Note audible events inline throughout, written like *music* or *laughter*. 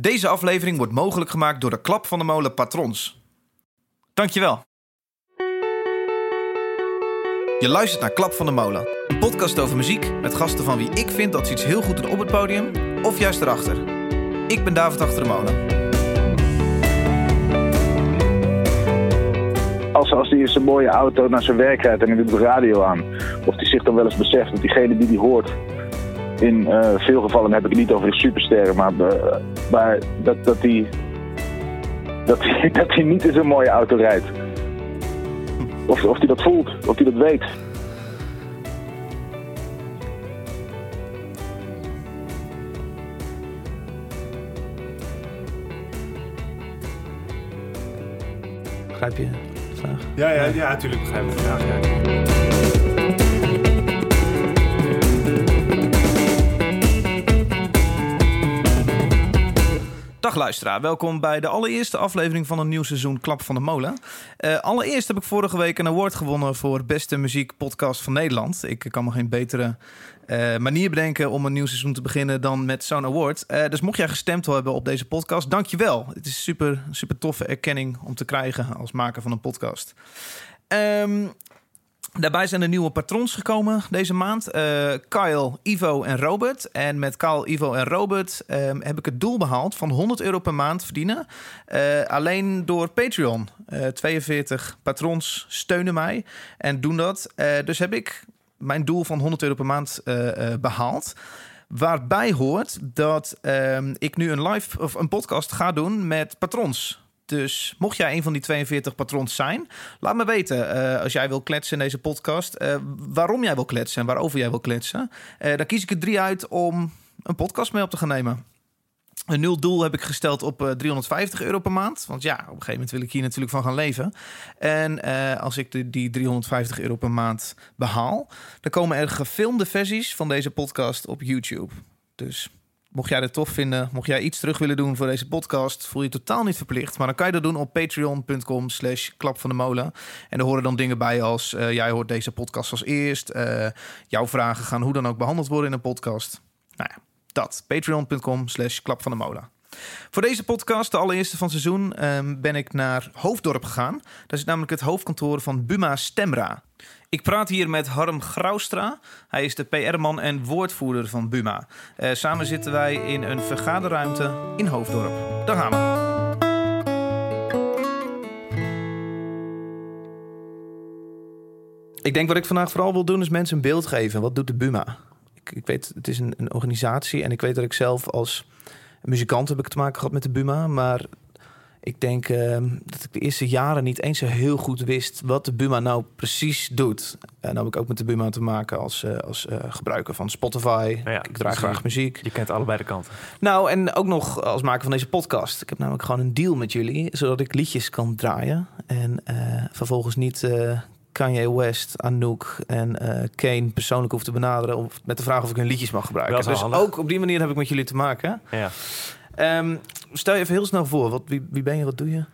Deze aflevering wordt mogelijk gemaakt door de Klap van de Molen patrons. Dankjewel. Je luistert naar Klap van de Molen, een podcast over muziek met gasten van wie ik vind dat ze iets heel goed doen op het podium of juist erachter. Ik ben David Achter de Molen. Als, als hij in zijn mooie auto naar zijn werk rijdt en hij doet de radio aan. Of hij zich dan wel eens beseft dat diegene die die hoort. In eh, veel gevallen heb ik het niet over de supersterren, maar, eh, maar dat, dat, hij, dat, hij, *laughs* dat hij niet in zijn mooie auto rijdt. Of, of hij dat voelt, of hij dat weet. Begrijp je de vraag? Ja, ja, ja, natuurlijk begrijp ik de vraag. Ja. Dag welkom bij de allereerste aflevering van een nieuw seizoen Klap van de Molen. Eh, allereerst heb ik vorige week een award gewonnen voor beste muziekpodcast van Nederland. Ik kan me geen betere eh, manier bedenken om een nieuw seizoen te beginnen dan met zo'n award. Eh, dus mocht jij gestemd hebben op deze podcast, dankjewel. Het is super, super toffe erkenning om te krijgen als maker van een podcast. Ehm, Daarbij zijn er nieuwe patrons gekomen deze maand. Eh, Kyle, Ivo en Robert. En met Kyle, Ivo en Robert ehm, heb ik het doel behaald van 100 euro per maand verdienen. Eh, alleen door Patreon. Eh, 42 patrons steunen mij en doen dat. Eh, dus heb ik mijn doel van 100 euro per maand eh, eh, behaald. Waarbij hoort dat ehm, ik nu een live of een podcast ga doen met patrons. Dus mocht jij een van die 42 patrons zijn, laat me weten eh, als jij wil kletsen in deze podcast. eh, waarom jij wil kletsen en waarover jij wil kletsen. Eh, dan kies ik er drie uit om een podcast mee op te gaan nemen. Een nul doel heb ik gesteld op eh, 350 euro per maand. Want ja, op een gegeven moment wil ik hier natuurlijk van gaan leven. En als ik die 350 euro per maand behaal, dan komen er gefilmde versies van deze podcast op YouTube. Dus mocht jij dit tof vinden, mocht jij iets terug willen doen voor deze podcast, voel je totaal niet verplicht. Maar dan kan je dat doen op patreon.com slash klap van de molen. En er horen dan dingen bij als eh, jij hoort deze podcast als eerst. eh, jouw vragen gaan hoe dan ook behandeld worden in een podcast. Nou ja, dat. Patreon.com slash klap van de molen. Voor deze podcast, de allereerste van het seizoen, ehm, ben ik naar Hoofddorp gegaan. Dat is namelijk het hoofdkantoor van Buma Stemra. Ik praat hier met Harm Graustra. Hij is de PR-man en woordvoerder van Buma. Eh, samen zitten wij in een vergaderruimte in Hoofddorp. Daar gaan we. Ik denk wat ik vandaag vooral wil doen is mensen een beeld geven. Wat doet de Buma? Ik, ik weet, het is een, een organisatie en ik weet dat ik zelf als muzikant heb ik te maken gehad met de Buma. Maar ik denk ehm, dat ik de eerste jaren niet eens zo heel goed wist wat de Buma nou precies doet. En dan heb ik ook met de Buma te maken als, eh, als eh, gebruiker van Spotify. Ja, ik draai dus graag je- muziek. Je kent allebei de kanten. Nou, en ook nog als maker van deze podcast. Ik heb namelijk gewoon een deal met jullie, zodat ik liedjes kan draaien. En eh, vervolgens niet Kanye West, Anouk en eh, Kane persoonlijk hoef te benaderen... Of met de vraag of ik hun liedjes mag gebruiken. Dat is Dus handig. ook op die manier heb ik met jullie te maken. Ja. Ehm, stel je even heel snel voor, wat, wie, wie ben je, wat doe je?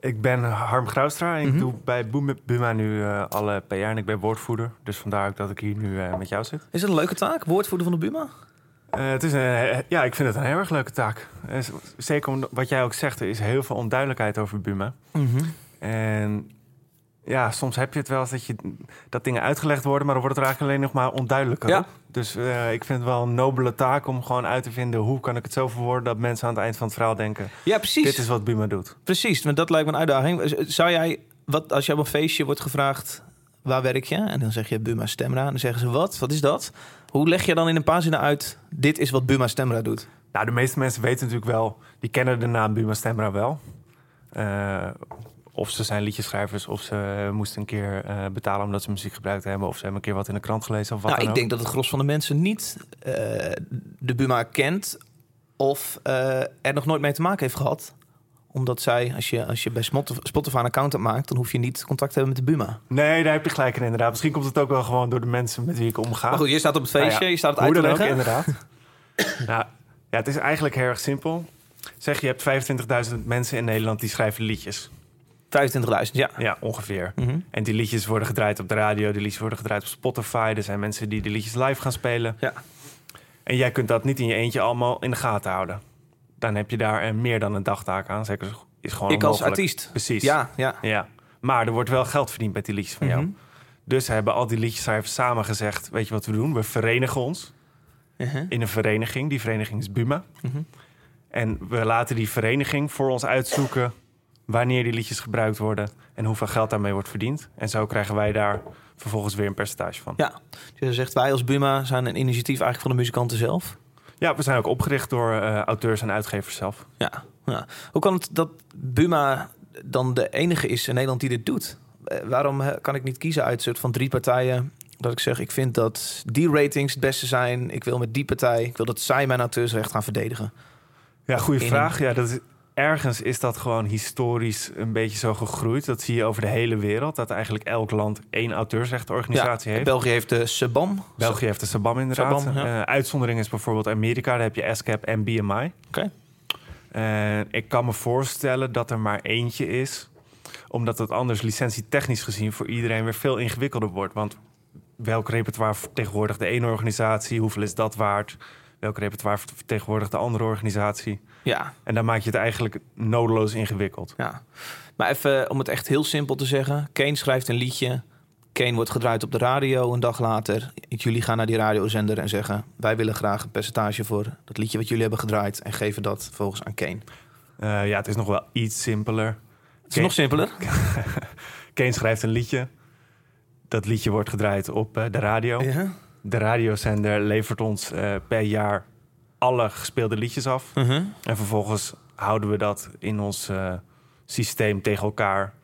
Ik ben Harm Graustra en Mhm. ik doe bij Boem- Buma nu eh, alle PR en ik ben woordvoerder. Dus vandaar ook dat ik hier nu eh, met jou zit. Is het een leuke taak, woordvoerder van de Buma? Eh, het is een, ja, ik vind het een heel erg leuke taak. Zeker om wat jij ook zegt, er is heel veel onduidelijkheid over Buma. En ja, soms heb je het wel eens dat, je, dat dingen uitgelegd worden, maar dan wordt het er eigenlijk alleen nog maar onduidelijker. Ja. Dus eh, ik vind het wel een nobele taak om gewoon uit te vinden hoe kan ik het zo verwoorden dat mensen aan het eind van het verhaal denken: Ja, precies. dit is wat Buma doet. Precies, want dat lijkt me een uitdaging. Zou jij, wat, als je op een feestje wordt gevraagd, waar werk je? En dan zeg je Buma Stemra. En dan zeggen ze, wat? Wat is dat? Hoe leg je dan in een paar zinnen uit, dit is wat Buma Stemra doet? Nou, de meeste mensen weten natuurlijk wel, die kennen de naam Buma Stemra wel. Eh, of ze zijn liedjeschrijvers, of ze moesten een keer eh, betalen omdat ze muziek gebruikt hebben, of ze hebben een keer wat in de krant gelezen of wat nou, ik ook. denk dat het gros van de mensen niet eh, de Buma kent... of eh, er nog nooit mee te maken heeft gehad. Omdat zij, als je, als je bij Spotify een account maakt... dan hoef je niet contact te hebben met de Buma. Nee, daar heb je gelijk in inderdaad. Misschien komt het ook wel gewoon door de mensen met wie ik omga. Maar goed, je staat op het feestje, Nou ja, je staat het uit Hoe te dan ook, leggen. inderdaad. *laughs* nou, ja, het is eigenlijk heel erg simpel. Zeg, je hebt 25.000 mensen in Nederland die schrijven liedjes. 25.000, ja. Ja, ongeveer. Mhm. En die liedjes worden gedraaid op de radio, die liedjes worden gedraaid op Spotify. Er zijn mensen die de liedjes live gaan spelen. Ja. En jij kunt dat niet in je eentje allemaal in de gaten houden. dan heb je daar eh, meer dan een dagtaak aan. Zeker is gewoon Ik als onmogelijk. artiest. Precies. Ja, ja. Ja, maar er wordt wel geld verdiend met die liedjes van jou. Mhm. Dus ze hebben al die liedjes samen gezegd... weet je wat we doen? We verenigen ons Uh-huh. in een vereniging. Die vereniging is Buma. Mhm. En we laten die vereniging voor ons uitzoeken... wanneer die liedjes gebruikt worden... en hoeveel geld daarmee wordt verdiend. En zo krijgen wij daar vervolgens weer een percentage van. Ja, dus je zegt wij als Buma zijn een initiatief eigenlijk van de muzikanten zelf. Ja, we zijn ook opgericht door eh, auteurs en uitgevers zelf. Ja, ja. Hoe kan het dat Buma dan de enige is in Nederland die dit doet? Eh, waarom kan ik niet kiezen uit een soort van drie partijen? Dat ik zeg, ik vind dat die ratings het beste zijn. Ik wil met die partij, ik wil dat zij mijn auteursrecht gaan verdedigen. Ja, goede vraag. Ja, dat is, ergens is dat gewoon historisch een beetje zo gegroeid. Dat zie je over de hele wereld. Dat eigenlijk elk land één auteursrechtenorganisatie heeft. België heeft de SEBAM. België heeft de Sabam inderdaad. Sabam, ja. Eh, uitzondering is bijvoorbeeld Amerika. Daar heb je ASCAP en BMI. Oké. En ik kan me voorstellen dat er maar eentje is. Omdat het anders licentietechnisch gezien voor iedereen weer veel ingewikkelder wordt. Want welk repertoire vertegenwoordigt de ene organisatie? Hoeveel is dat waard? Welk repertoire vertegenwoordigt de andere organisatie? Ja, En dan maak je het eigenlijk nodeloos ingewikkeld. ja. Maar even eh, om het echt heel simpel te zeggen. Kane schrijft een liedje. Kane wordt gedraaid op de radio een dag later. Jullie gaan naar die radiozender en zeggen... wij willen graag een percentage voor dat liedje wat jullie hebben gedraaid... en geven dat vervolgens aan Kane. Eh, ja, het is nog wel iets simpeler. Het is Kane- nog simpeler. *laughs* Kane schrijft een liedje. Dat liedje wordt gedraaid op eh, de radio. Ja. De radiozender levert ons eh, per jaar alle gespeelde liedjes af. Mhm. En vervolgens houden we dat in ons eh, systeem tegen elkaar.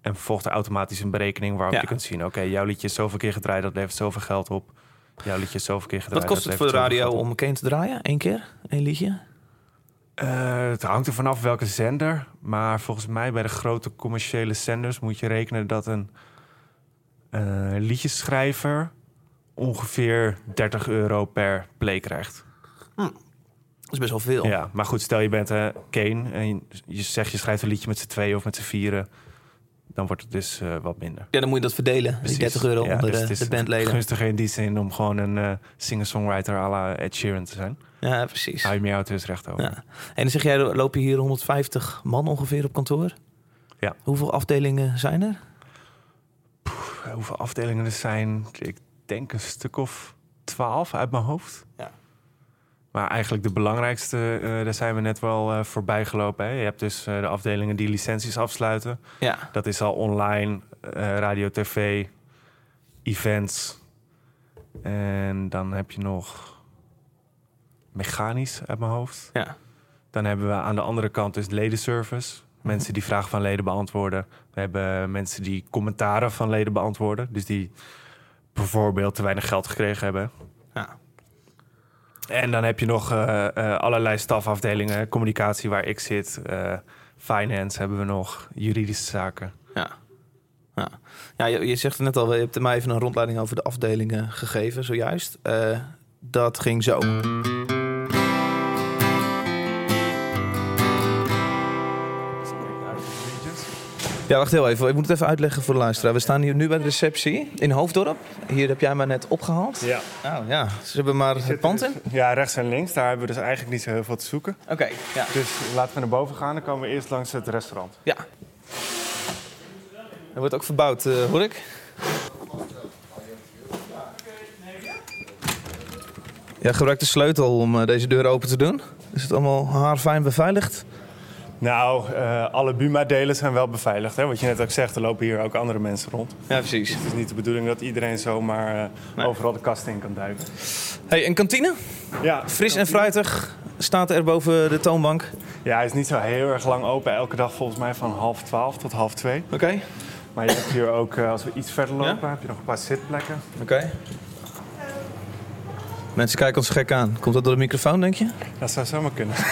En vervolgt er automatisch een berekening waarop Ja. je kunt zien... oké, jouw liedje is zoveel keer gedraaid, dat levert zoveel geld op. Jouw liedje is zoveel keer gedraaid. Wat kost het voor de radio om Kane te draaien? Eén keer? Eén liedje? Eh, het hangt er vanaf welke zender. Maar volgens mij bij de grote commerciële zenders moet je rekenen dat een eh liedjeschrijver ongeveer 30 euro per play krijgt. Dat is best wel veel. Ja, maar goed, stel je bent eh Kane en je, je zegt je schrijft een liedje met z'n tweeën of met z'n vieren. Dan wordt het dus eh, wat minder. Ja, dan moet je dat verdelen. Die 30 euro Ja, onder dus de, het is de bandleden. Gunstiger in die zin om gewoon een eh, singer-songwriter à la Ed Sheeran te zijn. Ja, precies. Hou je meer auteursrecht over. Ja. En dan zeg jij, er lopen hier 150 man ongeveer op kantoor? Ja. Hoeveel afdelingen zijn er? Hoeveel afdelingen er zijn? Ik denk een stuk of twaalf uit mijn hoofd. Ja. Maar eigenlijk de belangrijkste, eh, daar zijn we net wel eh, voorbij gelopen. Hè? Je hebt dus eh, de afdelingen die licenties afsluiten. Ja. Dat is al online, radio, tv, events. En dan heb je nog mechanisch uit mijn hoofd. Ja. Dan hebben we aan de andere kant dus ledenservice. Mensen die vragen van leden beantwoorden. We hebben mensen die commentaren van leden beantwoorden. Dus die bijvoorbeeld te weinig geld gekregen hebben. Ja. En dan heb je nog eh, eh, allerlei stafafdelingen. Communicatie waar ik zit. eh, finance hebben we nog. Juridische zaken. Ja. Ja, ja je, je zegt het net al, je hebt mij even een rondleiding over de afdelingen gegeven, zojuist. Dat ging zo. Ja, wacht heel even. Ik moet het even uitleggen voor de luisteraar. We staan hier nu bij de receptie in Hoofddorp. Hier heb jij mij net opgehaald. Ja. Oh ja, ze hebben maar het pand in. Ja, rechts en links. Daar hebben we dus eigenlijk niet zo heel veel te zoeken. Oké, ja. Dus laten we naar boven gaan. Dan komen we eerst langs het restaurant. Ja. Er wordt ook verbouwd, eh, hoor ik. Ja, gebruik de sleutel om eh, deze deur open te doen. Is het allemaal haarfijn beveiligd? Nou, eh, alle Buma-delen zijn wel beveiligd. Hè? Wat je net ook zegt, er lopen hier ook andere mensen rond. Ja, precies. Het is niet de bedoeling dat iedereen zomaar Nee. overal de kast in kan duiken. Hey, een kantine? Ja, Fris en fruitig staat er boven de toonbank. Ja, hij is niet zo heel erg lang open. Elke dag volgens mij van half twaalf tot half twee. Oké. Maar je hebt hier ook, eh, als we iets verder lopen, Ja? heb je nog een paar zitplekken. Oké. Mensen kijken ons gek aan. Komt dat door de microfoon, denk je? Dat zou zomaar kunnen. *laughs*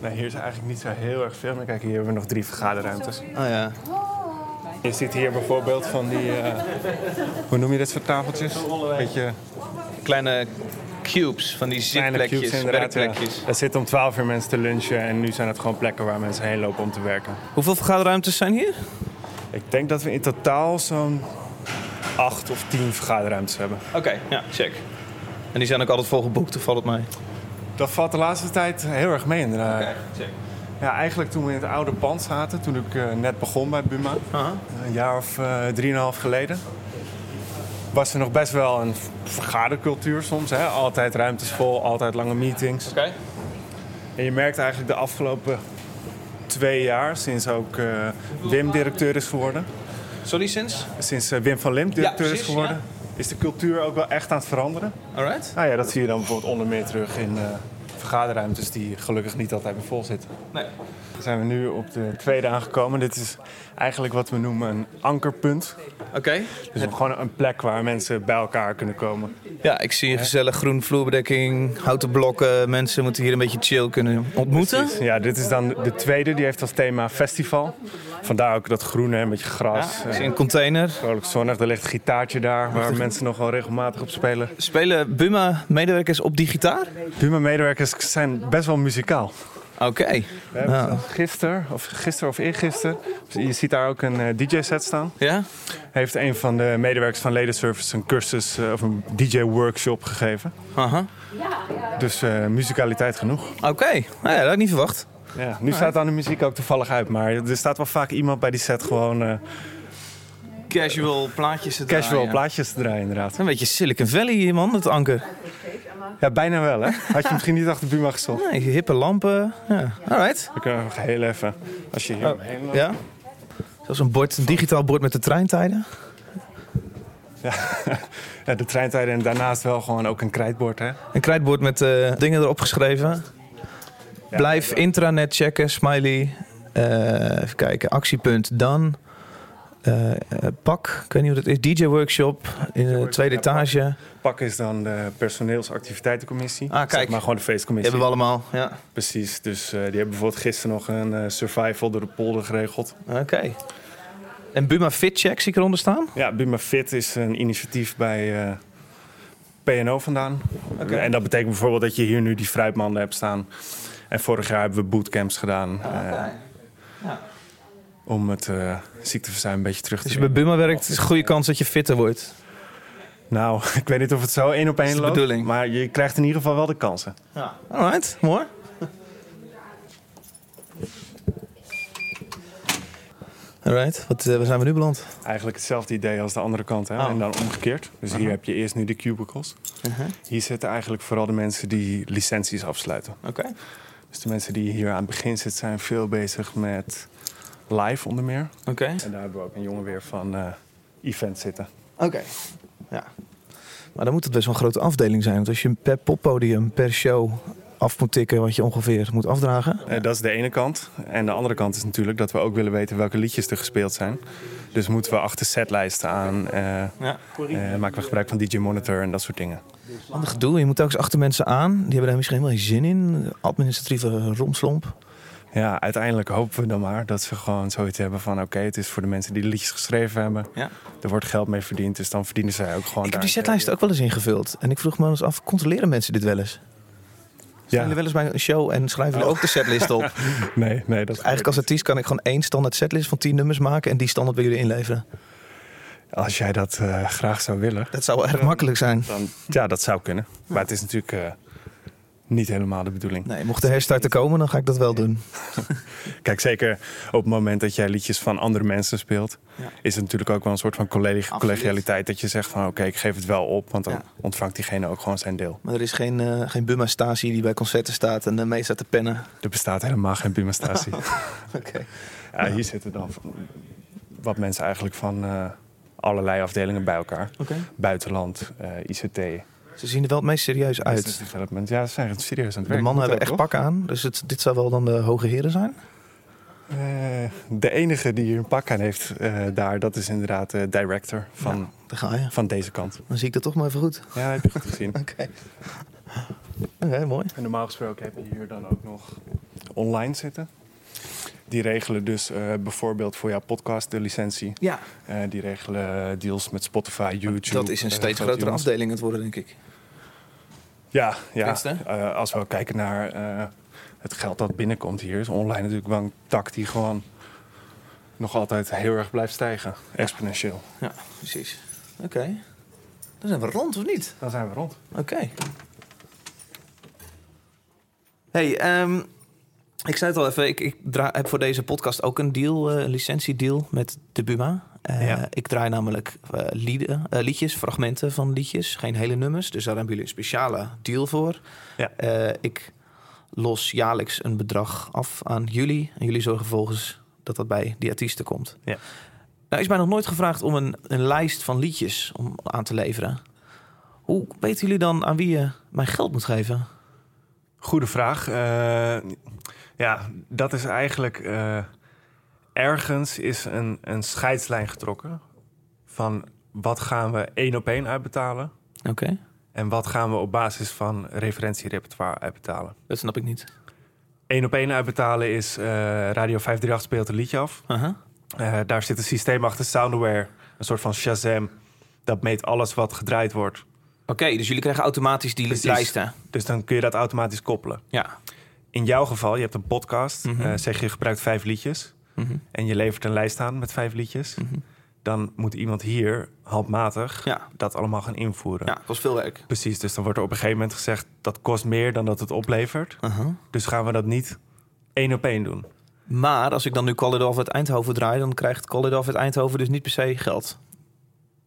nee, hier is eigenlijk niet zo heel erg veel. Maar kijk, hier hebben we nog drie vergaderruimtes. Oh ja. Je ziet hier bijvoorbeeld van die, eh, hoe noem je dit soort tafeltjes? Beetje Kleine cubes van die kleine zitplekjes, cubes inderdaad. ja. werkplekjes. Er zitten om 12 uur mensen te lunchen en nu zijn het gewoon plekken waar mensen heen lopen om te werken. Hoeveel vergaderruimtes zijn hier? Ik denk dat we in totaal zo'n acht of tien vergaderruimtes hebben. Oké, ja, check. En die zijn ook altijd vol geboekt, of valt het mij? Dat valt de laatste tijd heel erg mee inderdaad. Ja, eigenlijk toen we in het oude pand zaten, toen ik eh, net begon bij Buma, een jaar of eh, drieënhalf geleden, was er nog best wel een vergadercultuur soms. Hè? Altijd ruimtes vol, altijd lange meetings. Oké. En je merkt eigenlijk de afgelopen twee jaar, sinds ook eh, Wim directeur is geworden, Sorry, sinds? sinds Wim van Lim directeur precies, is geworden, is de cultuur ook wel echt aan het veranderen. Alright. Nou ja, dat zie je dan bijvoorbeeld onder meer terug in eh, vergaderruimtes die gelukkig niet altijd meer vol zitten. Nee. Dan zijn we nu op de tweede aangekomen. Dit is eigenlijk wat we noemen een ankerpunt. Oké. Dus gewoon een plek waar mensen bij elkaar kunnen komen. Ja, ik zie een gezellig groen vloerbedekking, houten blokken. Mensen moeten hier een beetje chill kunnen ontmoeten. Precies. Ja, dit is dan de tweede. Die heeft als thema festival. Vandaar ook dat groene, een beetje gras. Zie eh, een container. Vrolijk zonnig. Er ligt een gitaartje daar waar mensen nog wel regelmatig op spelen. Spelen Buma-medewerkers op die gitaar? Buma-medewerkers zijn best wel muzikaal. Oké. We hebben Ja. zelfs gisteren, of gisteren of eergisteren, je ziet daar ook een eh, DJ-set staan. Ja? Heeft een van de medewerkers van Ledenservice een cursus eh, of een DJ-workshop gegeven. Aha. Dus eh, muzikaliteit genoeg. Oké. Nou ja, dat had ik niet verwacht. Ja, nu staat dan de muziek ook toevallig uit, maar er staat wel vaak iemand bij die set gewoon eh, Casual plaatjes te casual draaien. plaatjes te draaien inderdaad. Een beetje Silicon Valley hier, man, het anker. Ja, bijna wel hè. Had je misschien niet achter Buma gezocht. Nee, hippe lampen. Ja. Alright. We kunnen nog heel even, als je hier omheen loopt. Ja? Zoals een bord, een digitaal bord met de treintijden. *laughs* Ja, de treintijden en daarnaast wel gewoon ook een krijtbord hè. Een krijtbord met eh, dingen erop geschreven. Blijf intranet checken, smiley. Eh, even kijken, actiepunt dan. Eh, eh, pak, ik weet niet wat het is. DJ-workshop in de tweede ja, etage. Pak is dan de personeelsactiviteitencommissie. Ah, kijk. Zeg maar gewoon de Die feestcommissie. hebben we allemaal. Ja. Precies, dus die hebben bijvoorbeeld gisteren nog een survival door de polder geregeld. Oké. En Buma Fit Check zie ik eronder staan. Ja, Buma Fit is een initiatief bij PNO vandaan. Oké. En dat betekent bijvoorbeeld dat je hier nu die fruitmanden hebt staan. En vorig jaar hebben we bootcamps gedaan eh, Ja. om het eh, ziekteverzuim een beetje terug te Als je bij. Buma werkt, is een goede kans dat je fitter wordt. Nou, *laughs* ik weet niet of het zo één op één de loopt. bedoeling. Maar je krijgt in ieder geval wel de kansen. Ja. Alright, mooi. Alright, wat, eh, waar zijn we nu beland? Eigenlijk hetzelfde idee als de andere kant. Hè? Oh. En dan omgekeerd. Dus hier heb je eerst nu de cubicles. Hier zitten eigenlijk vooral de mensen die licenties afsluiten. Oké. Dus de mensen die hier aan het begin zitten zijn veel bezig met live onder meer. Oké. En daar hebben we ook een jongen weer van eh event zitten. Oké. Ja. Maar dan moet het best wel een grote afdeling zijn. Want als je per poppodium, per show af moet tikken wat je ongeveer moet afdragen. Eh, dat is de ene kant. En de andere kant is natuurlijk dat we ook willen weten welke liedjes er gespeeld zijn. Dus moeten we achter setlijsten aan. eh, Ja. maken we gebruik van DJ Monitor en dat soort dingen. Ander gedoe. Je moet ook eens achter mensen aan. Die hebben daar misschien helemaal geen zin in. Administratieve romslomp. Ja, uiteindelijk hopen we dan maar dat ze gewoon zoiets hebben van... oké, het is voor de mensen die de liedjes geschreven hebben. Ja. Er wordt geld mee verdiend, dus dan verdienen zij ook gewoon Ik heb die setlijsten ook wel eens ingevuld. En ik vroeg me eens af, controleren mensen dit wel eens? Zijn Ja. jullie wel eens bij een show en schrijven jullie ook de setlist op? *laughs* Nee, nee, dat Eigenlijk als artiest kan ik gewoon één standaard setlist van 10 nummers maken en die standaard bij jullie inleveren. Als jij dat eh, graag zou willen, Dat zou wel erg makkelijk zijn. dan... Ja, dat zou kunnen. Maar het is natuurlijk eh, niet helemaal de bedoeling. Nee, mocht de herstarter komen, dan ga ik dat wel doen. *laughs* Kijk, zeker op het moment dat jij liedjes van andere mensen speelt... Ja. is het natuurlijk ook wel een soort van collegi- Absoluut. collegialiteit... dat je zegt van oké, ik geef het wel op... want dan Ja. ontvangt diegene ook gewoon zijn deel. Maar er is geen, eh geen Buma-statie die bij concerten staat en uh, mee staat te pennen. Er bestaat helemaal geen Buma-statie. *laughs* Oké. ja, hier zitten dan wat mensen eigenlijk van eh, allerlei afdelingen bij elkaar. Oké. Buitenland, eh, ICT, Ze zien er wel het meest serieus business uit. development. Ja, ze zijn het serieus aan het De werk. mannen Moet hebben echt ook, pak aan. Dus het, dit zou wel dan de hoge heren zijn? toch? Eh, de enige die hier een pak aan heeft eh, daar, dat is inderdaad de director van, Ja, daar ga je. van deze kant. Dan zie ik dat toch maar even goed. Ja, heb je goed gezien. *laughs* Oké. Oké, mooi. En normaal gesproken heb je hier dan ook nog online zitten. Die regelen dus eh, bijvoorbeeld voor jouw podcast de licentie. Ja, Eh, die regelen deals met Spotify, YouTube. dat is een eh, steeds grote grotere jongens. afdeling aan het worden, denk ik. Ja, ja. Als we kijken naar eh, het geld dat binnenkomt hier, is online natuurlijk wel een tak die gewoon nog altijd heel erg blijft stijgen. Exponentieel. Ja, precies. Oké. Dan zijn we rond, of niet? Dan zijn we rond. Oké. Hey, ehm, ik zei het al even, ik, ik draai, heb voor deze podcast ook een deal, eh, een licentiedeal met de Buma. Eh, Ja. Ik draai namelijk eh, lieden, liedjes, fragmenten van liedjes, geen hele nummers. Dus daar hebben jullie een speciale deal voor. Ja. Ik los jaarlijks een bedrag af aan jullie. En jullie zorgen vervolgens dat dat bij die artiesten komt. Ja. Nou is mij nog nooit gevraagd om een, een lijst van liedjes om aan te leveren. Hoe weten jullie dan aan wie je mijn geld moet geven? Goede vraag. Ja, dat is eigenlijk... eh, ergens is een, een scheidslijn getrokken... van wat gaan we één op één uitbetalen... Oké, en wat gaan we op basis van referentierepertoire uitbetalen. dat snap ik niet. Eén op één uitbetalen is... eh, Radio 538 speelt een liedje af. Eh, daar zit een systeem achter, Soundware. Een soort van Shazam. Dat meet alles wat gedraaid wordt. Oké, dus jullie krijgen automatisch die Precies. lijsten. Dus dan kun je dat automatisch koppelen. Ja. In jouw geval, je hebt een podcast. Mhm. eh, zeg je, gebruikt vijf liedjes. Mhm. En je levert een lijst aan met vijf liedjes. Mhm. Dan moet iemand hier handmatig Ja. dat allemaal gaan invoeren. ja, kost veel werk. Precies, dus dan wordt er op een gegeven moment gezegd... dat kost meer dan dat het oplevert. Aha. Dus gaan we dat niet één op één doen. Maar als ik dan nu Off uit Eindhoven draai... dan krijgt Off uit Eindhoven dus niet per se geld.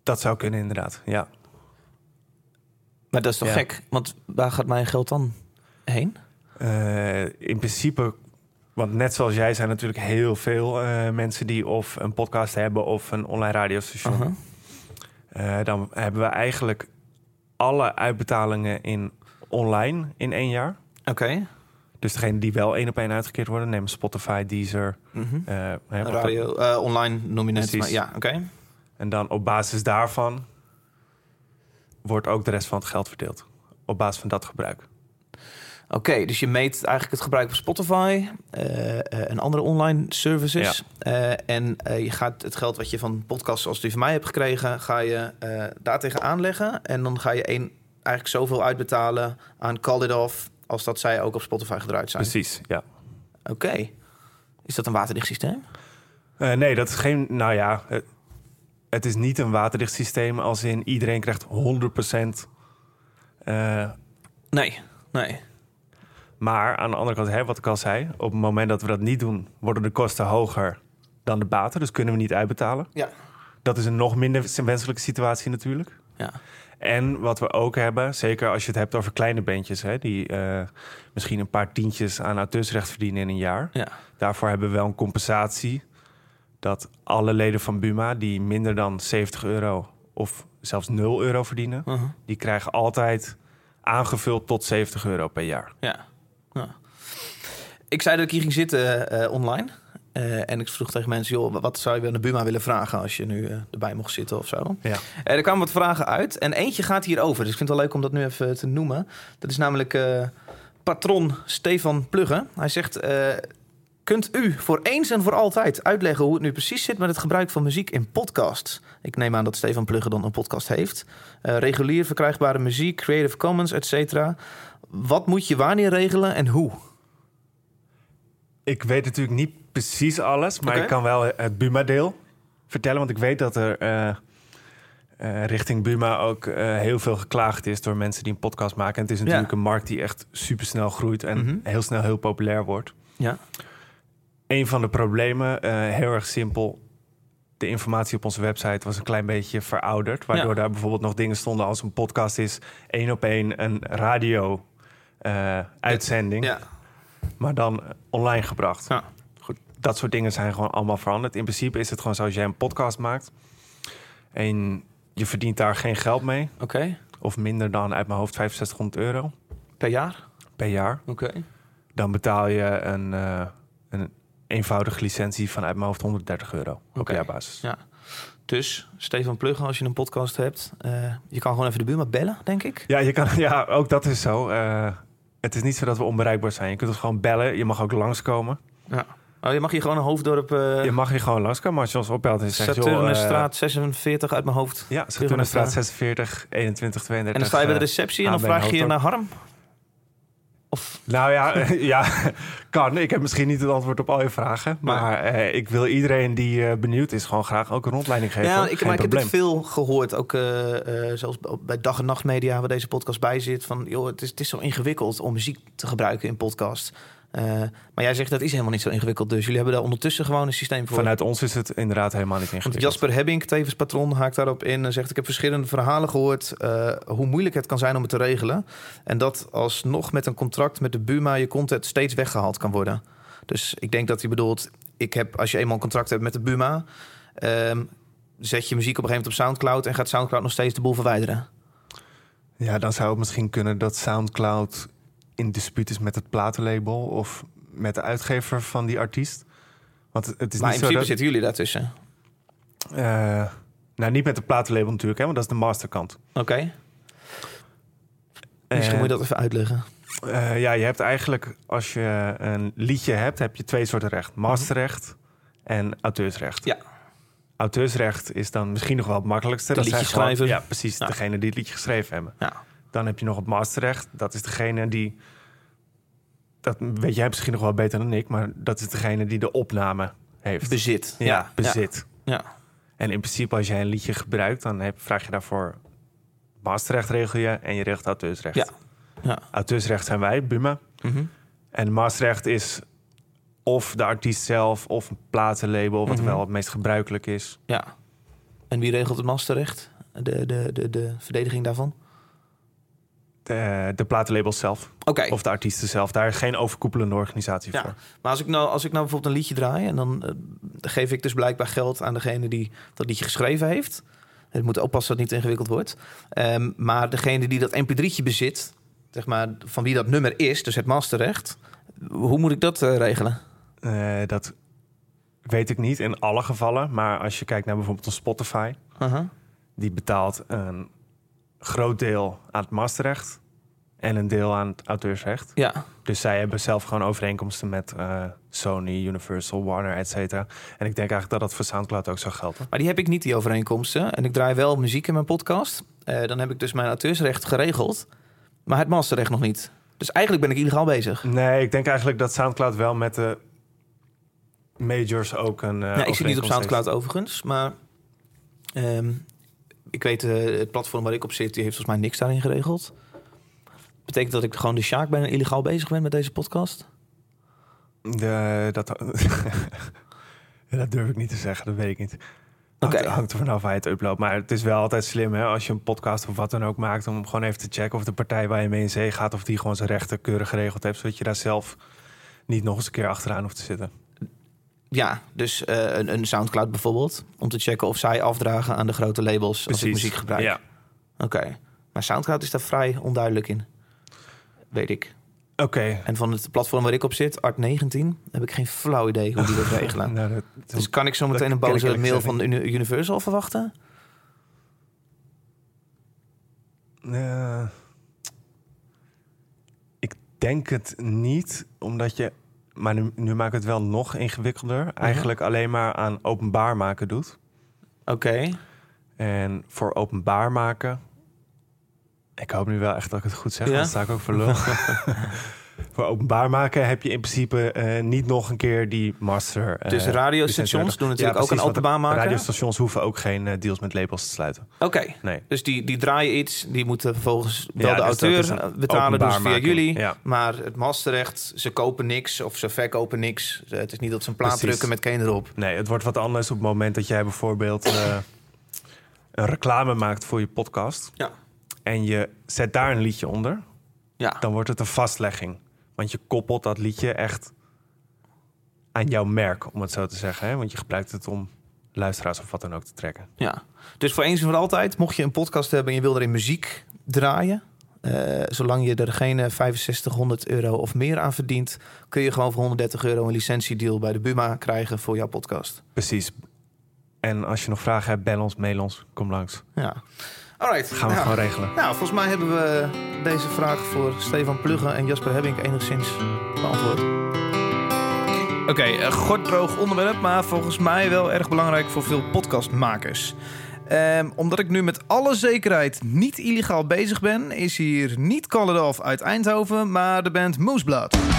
Dat zou kunnen inderdaad, ja. Maar dat is toch Ja. gek? Want waar gaat mijn geld dan heen? Eh, in principe, want net zoals jij zijn natuurlijk heel veel eh, mensen die of een podcast hebben of een online radiostation. Eh, dan hebben we eigenlijk alle uitbetalingen in online in één jaar. Oké. Dus degene die wel één op één uitgekeerd worden, nemen Spotify, Deezer. Wat Radio, eh, online. Maar ja, oké. En dan op basis daarvan wordt ook de rest van het geld verdeeld. Op basis van dat gebruik. Oké, dus je meet eigenlijk het gebruik van Spotify eh, eh, en andere online services. Eh, en je gaat het geld wat je van podcasts zoals die van mij hebt gekregen, ga je daartegen aanleggen. En dan ga je één, eigenlijk zoveel uitbetalen aan Call It Off als dat zij ook op Spotify gedraaid zijn. Precies, ja. Oké. Is dat een waterdicht systeem? Nee, dat is geen. Nou ja, het, het is niet een waterdicht systeem als in iedereen krijgt 100%. eh, Nee, nee. Maar aan de andere kant, hè, wat ik al zei, op het moment dat we dat niet doen, worden de kosten hoger dan de baten. Dus kunnen we niet uitbetalen. Ja. Dat is een nog minder wenselijke situatie natuurlijk. Ja. En wat we ook hebben, zeker als je het hebt over kleine bandjes, hè, die eh, misschien een paar tientjes aan auteursrecht verdienen in een jaar. Ja. Daarvoor hebben we wel een compensatie dat alle leden van Buma die minder dan 70 euro of zelfs 0 euro verdienen, Uh-huh. die krijgen altijd aangevuld tot 70 euro per jaar. Ja. Ja. Ik zei dat ik hier ging zitten eh, online. Eh, en ik vroeg tegen mensen, joh, wat zou je aan de Buma willen vragen als je nu eh, erbij mocht zitten of zo? Ja. Er kwamen wat vragen uit en eentje gaat hierover. Dus ik vind het wel leuk om dat nu even te noemen. Dat is namelijk patron Stefan Plugge. Hij zegt, kunt u voor eens en voor altijd uitleggen hoe het nu precies zit met het gebruik van muziek in podcasts? Ik neem aan dat Stefan Plugge dan een podcast heeft. Regulier verkrijgbare muziek, Creative Commons, et cetera. Wat moet je wanneer regelen en hoe? Ik weet natuurlijk niet precies alles, maar ik kan wel het Buma-deel vertellen. Want ik weet dat er eh, eh, richting Buma ook eh, heel veel geklaagd is door mensen die een podcast maken. En het is natuurlijk een markt die echt supersnel groeit en Mhm. heel snel heel populair wordt. Ja. Een van de problemen, eh, heel erg simpel. De informatie op onze website was een klein beetje verouderd. Waardoor Ja. daar bijvoorbeeld nog dingen stonden als een podcast is één op één een radio eh, uitzending. Ja. Maar dan online gebracht. Ja. Goed, dat soort dingen zijn gewoon allemaal veranderd. In principe is het gewoon zo als jij een podcast maakt en je verdient daar geen geld mee, Oké. of minder dan uit mijn hoofd 6500 euro Per jaar? per jaar, Oké. dan betaal je een, eh, een eenvoudige licentie van uit mijn hoofd 130 euro op jaarbasis. Ja. Dus, Stefan Plugge, als je een podcast hebt... eh, je kan gewoon even de Buma bellen, denk ik. Ja, je kan, *laughs* ja, ook dat is zo. Het is niet zo dat we onbereikbaar zijn. Je kunt ons gewoon bellen. Je mag ook langskomen. Ja. Oh, je mag hier gewoon een hoofddorp... eh Je mag hier gewoon langskomen. Als je ons opbelt Saturnusstraat 46 uit mijn hoofd. Ja, Saturnusstraat 46, 21, 32. En dan sta je bij de eh, receptie en dan vraag je je naar. Harm. Of... Nou ja, *laughs* ja, kan. Ik heb misschien niet het antwoord op al je vragen. Maar eh, ik wil iedereen die uh, benieuwd is gewoon graag ook een rondleiding geven. Ja, ik, maar ik heb het veel gehoord. Ook uh, zelfs bij dag- en nachtmedia waar deze podcast bij zit. Van, joh, het is, het is zo ingewikkeld om muziek te gebruiken in podcast. Uh, maar jij zegt dat is helemaal niet zo ingewikkeld. Dus jullie hebben daar ondertussen gewoon een systeem voor. Vanuit ons is het inderdaad helemaal niet ingewikkeld. Want Jasper Hebbing, tevens patron, haakt daarop in en zegt: Ik heb verschillende verhalen gehoord uh, hoe moeilijk het kan zijn om het te regelen. En dat alsnog met een contract met de Buma je content steeds weggehaald kan worden. Dus ik denk dat hij bedoelt: ik heb, als je eenmaal een contract hebt met de Buma, um, zet je muziek op een gegeven moment op Soundcloud en gaat Soundcloud nog steeds de boel verwijderen. Ja, dan zou het misschien kunnen dat Soundcloud in dispuut is met het platenlabel of met de uitgever van die artiest. Want het is maar niet in zo principe dat, zitten jullie daartussen. Uh, nou, niet met de platenlabel natuurlijk, hè, want dat is de masterkant. Oké. Okay. Misschien moet je dat even uitleggen. Uh, ja, je hebt eigenlijk, als je een liedje hebt, heb je twee soorten recht. Masterrecht en auteursrecht. Ja. Auteursrecht is dan misschien nog wel het makkelijkste. De dat liedje schrijven. Ja, precies. Ja. Degene die het liedje geschreven hebben. Ja. Dan heb je nog het masterrecht. Dat is degene die. Dat weet jij misschien nog wel beter dan ik, maar dat is degene die de opname heeft. Bezit. Ja, ja. bezit. Ja. En in principe, als jij een liedje gebruikt, dan heb, vraag je daarvoor masterrecht regel je en je regelt auteursrecht. Ja. ja. Auteursrecht zijn wij, Buma. Mm -hmm. En masterrecht is of de artiest zelf of een platenlabel, wat Mhm. wel het meest gebruikelijk is. Ja. En wie regelt het masterrecht? De, de, de, de verdediging daarvan? De, de platenlabels zelf. Of de artiesten zelf. Daar is geen overkoepelende organisatie Ja. voor. Maar als ik, nou, als ik nou bijvoorbeeld een liedje draai... en dan eh, geef ik dus blijkbaar geld aan degene die dat liedje geschreven heeft. Het moet oppassen dat het niet ingewikkeld wordt. Ehm, maar degene die dat mp3'tje bezit... Zeg maar, van wie dat nummer is, dus het masterrecht... hoe moet ik dat eh, regelen? Eh, dat weet ik niet in alle gevallen. Maar als je kijkt naar bijvoorbeeld een Spotify... Uh-huh. die betaalt een groot deel aan het masterrecht... en een deel aan het auteursrecht. Ja, Dus zij hebben zelf gewoon overeenkomsten met eh, Sony, Universal, Warner, et cetera. En ik denk eigenlijk dat dat voor Soundcloud ook zou gelden. maar die heb ik niet, die overeenkomsten. En ik draai wel muziek in mijn podcast. Eh, dan heb ik dus mijn auteursrecht geregeld... maar het masterrecht nog niet. Dus eigenlijk ben ik illegaal bezig. Nee, ik denk eigenlijk dat Soundcloud wel met de majors ook een. ja, ik zit niet op Soundcloud overigens, maar ehm, ik weet eh, het platform waar ik op zit, die heeft volgens mij niks daarin geregeld. Betekent dat ik gewoon de Sjaak ben en illegaal bezig ben met deze podcast? De, dat, *laughs* ja, dat durf ik niet te zeggen, dat weet ik niet. Oké. hangt er vanaf waar je het uploadt. Maar het is wel altijd slim hè, als je een podcast of wat dan ook maakt... om gewoon even te checken of de partij waar je mee in zee gaat... of die gewoon zijn rechten keurig geregeld heeft... zodat je daar zelf niet nog eens een keer achteraan hoeft te zitten. Ja, dus eh, een, een Soundcloud bijvoorbeeld, om te checken of zij afdragen aan de grote labels als ik muziek gebruik. Ja. Oké, maar Soundcloud is daar vrij onduidelijk in, weet ik. Oké. En van het platform waar ik op zit, Art19, heb ik geen flauw idee hoe die dat *laughs* regelen. Nou, dat, Dus kan ik zo meteen een ik boze mail van Uni- Universal verwachten? Eh, ik denk het niet, omdat je... Maar nu, nu maakt het wel nog ingewikkelder. Eigenlijk alleen maar aan openbaar maken doet. Oké. En voor openbaar maken... Ik hoop nu wel echt dat ik het goed zeg, Ja? dan sta ik ook voor lul. *laughs* *laughs* voor openbaar maken heb je in principe eh, niet nog een keer die master... eh, Dus radiostations doen natuurlijk ook precies, een openbaar maken? Radiostations hoeven ook geen eh, deals met labels te sluiten. Oké. Nee. Dus die, die draaien iets, die moeten vervolgens wel Ja, de dus auteur betalen, dus via jullie. Ja. Maar het masterrecht, ze kopen niks of ze verkopen niks. Het is niet dat ze een plaat Precies. drukken met Kane erop. Nee, het wordt wat anders op het moment dat jij bijvoorbeeld een reclame maakt voor je podcast. Ja. En je zet daar een liedje onder. Ja. Dan wordt het een vastlegging. Want je koppelt dat liedje echt aan jouw merk, om het zo te zeggen. Hè? Want je gebruikt het om luisteraars of wat dan ook te trekken. ja. Dus voor eens en voor altijd, mocht je een podcast hebben en je wil erin muziek draaien... eh, zolang je er geen eh, 6500 euro of meer aan verdient... kun je gewoon voor 130 euro een licentiedeal bij de Buma krijgen voor jouw podcast. Precies. En als je nog vragen hebt, bel ons, mail ons, kom langs. Ja. Alright. Gaan we nou, gewoon regelen. Nou, volgens mij hebben we deze vraag voor Stefan Plugge en Jasper Hebbink enigszins beantwoord. Oké, een gorddroog onderwerp, maar volgens mij wel erg belangrijk voor veel podcastmakers. Ehm, omdat ik nu met alle zekerheid niet illegaal bezig ben, is hier niet Call It Off uit Eindhoven, maar de band Mooseblood.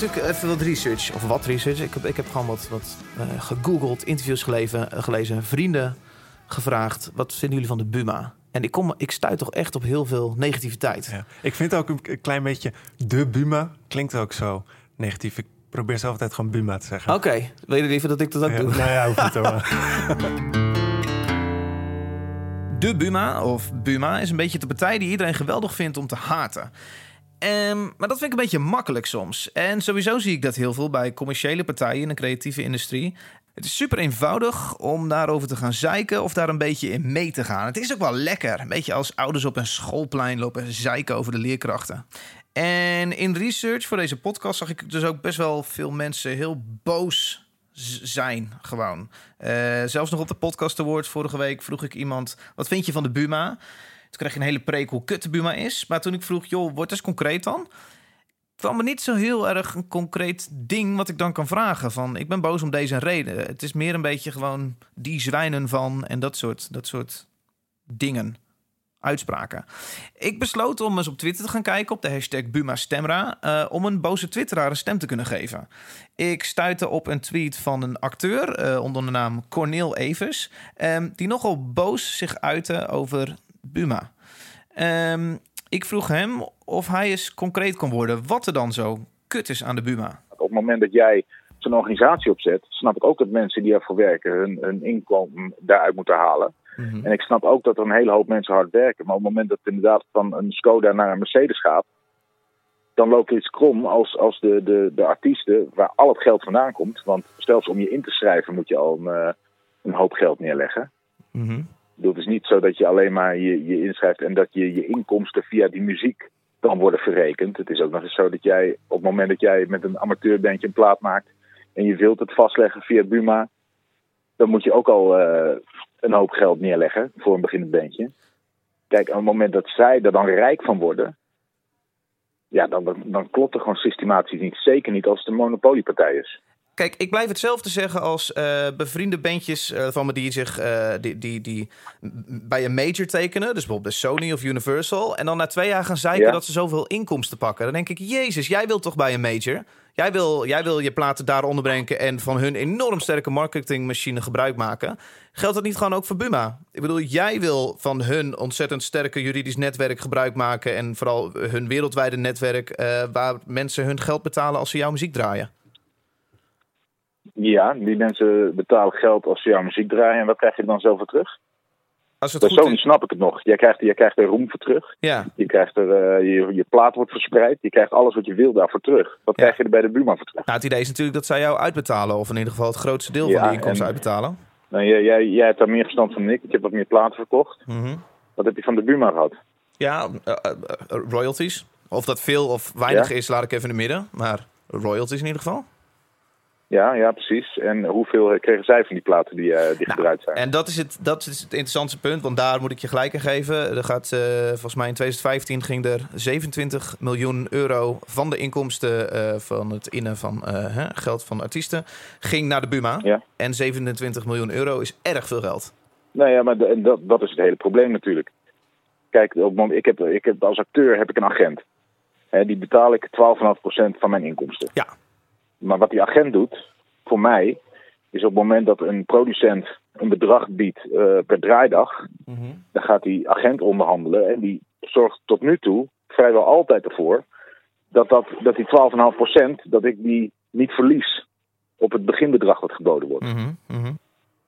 Natuurlijk even wat research, of wat research. Ik heb, ik heb gewoon wat, wat eh, gegoogeld, interviews gelezen, eh, gelezen, vrienden gevraagd. Wat vinden jullie van de Buma? En ik, kom, ik stuit toch echt op heel veel negativiteit. Ja. Ik vind ook een klein beetje de Buma klinkt ook zo negatief. Ik probeer zelf altijd gewoon Buma te zeggen. Oké, wil je liever dat ik dat ook Ja, doe? nou ja, hoeft niet hoor. De Buma, of Buma, is een beetje de partij die iedereen geweldig vindt om te haten. Ehm, maar dat vind ik een beetje makkelijk soms. En sowieso zie ik dat heel veel bij commerciële partijen in de creatieve industrie. Het is super eenvoudig om daarover te gaan zeiken of daar een beetje in mee te gaan. Het is ook wel lekker. Een beetje als ouders op een schoolplein lopen zeiken over de leerkrachten. En in research voor deze podcast zag ik dus ook best wel veel mensen heel boos zijn gewoon. Eh, zelfs nog op de podcast award vorige week vroeg ik iemand... wat vind je van de Buma? Toen kreeg je een hele preek hoe kut de Buma is. Maar toen ik vroeg, joh, word eens concreet dan... kwam er niet zo heel erg een concreet ding wat ik dan kan vragen. Van, ik ben boos om deze reden. Het is meer een beetje gewoon die zwijnen van... en dat soort, dat soort dingen uitspraken. Ik besloot om eens op Twitter te gaan kijken op de hashtag Buma Stemra... eh, om een boze twitteraar een stem te kunnen geven. Ik stuitte op een tweet van een acteur eh, onder de naam Cornel Evers... ehm, die nogal boos zich uitte over Buma. Ehm, ik vroeg hem of hij eens concreet kon worden wat er dan zo kut is aan de Buma. Op het moment dat jij zo'n organisatie opzet, snap ik ook dat mensen die ervoor werken hun, hun inkomen daaruit moeten halen. Mhm. En ik snap ook dat er een hele hoop mensen hard werken. Maar op het moment dat het inderdaad van een Skoda naar een Mercedes gaat, dan loopt iets krom als, als de, de, de artiesten waar al het geld vandaan komt. Want zelfs om je in te schrijven moet je al een, eh, een hoop geld neerleggen. Mhm. Ik bedoel, Het is niet zo dat je alleen maar je, je inschrijft en dat je je inkomsten via die muziek kan worden verrekend. Het is ook nog eens zo dat jij op het moment dat jij met een amateurbandje een plaat maakt en je wilt het vastleggen via Buma, dan moet je ook al eh, een hoop geld neerleggen voor een beginnend bandje. Kijk, op het moment dat zij er dan rijk van worden, ja, dan, dan, dan klopt er gewoon systematisch niet. Zeker niet als het een monopoliepartij is. Kijk, ik blijf hetzelfde zeggen als eh, bevriende bandjes eh, van me die zich eh, die, die, die bij een major tekenen. Dus bijvoorbeeld Sony of Universal. En dan na twee jaar gaan zeiken Ja. dat ze zoveel inkomsten pakken. Dan denk ik, jezus, jij wilt toch bij een major? Jij wil, jij wil je platen daar onderbrengen en van hun enorm sterke marketingmachine gebruik maken. Geldt dat niet gewoon ook voor Buma? Ik bedoel, jij wil van hun ontzettend sterke juridisch netwerk gebruik maken. En vooral hun wereldwijde netwerk waar mensen hun geld betalen als ze jouw muziek draaien. Ja, die mensen betalen geld als ze jouw muziek draaien. En wat krijg je dan zelf voor terug? Als het goed is. snap ik het nog. Jij krijgt, jij krijgt er roem voor terug. Ja, Je, krijgt er, eh, je, je plaat wordt verspreid. Je krijgt alles wat je wil daarvoor terug. Wat Ja. krijg je er bij de Buma voor terug? Nou, het idee is natuurlijk dat zij jou uitbetalen. Of in ieder geval het grootste deel Ja, van die inkomsten en- uitbetalen. Nou, jij, jij, jij hebt daar meer verstand van dan ik. Ik heb wat meer platen verkocht. Mhm. Wat heb je van de Buma gehad? Ja, eh, eh, royalties. Of dat veel of weinig is, laat ik even in het midden. Maar royalties in ieder geval. Ja, ja, precies. En hoeveel kregen zij van die platen die, eh, die gedraaid zijn? En dat is, het, dat is het interessantste punt, want daar moet ik je gelijk aan geven. Er gaat, eh, volgens mij in 2015 ging er 27 miljoen euro van de inkomsten eh, van het innen van hè, geld van artiesten, ging naar de Buma. Ja. En 27 miljoen euro is erg veel geld. Nou ja, maar dat, dat is het hele probleem natuurlijk. Kijk, op ik heb, ik heb, als acteur heb ik een agent. Hè, die betaal ik 12,5% van mijn inkomsten. Ja. Maar wat die agent doet, voor mij, is op het moment dat een producent een bedrag biedt eh, per draaidag, dan gaat die agent onderhandelen en die zorgt tot nu toe vrijwel altijd ervoor dat, dat, dat die 12,5% dat ik die niet verlies op het beginbedrag dat geboden wordt. Mhm, mhm.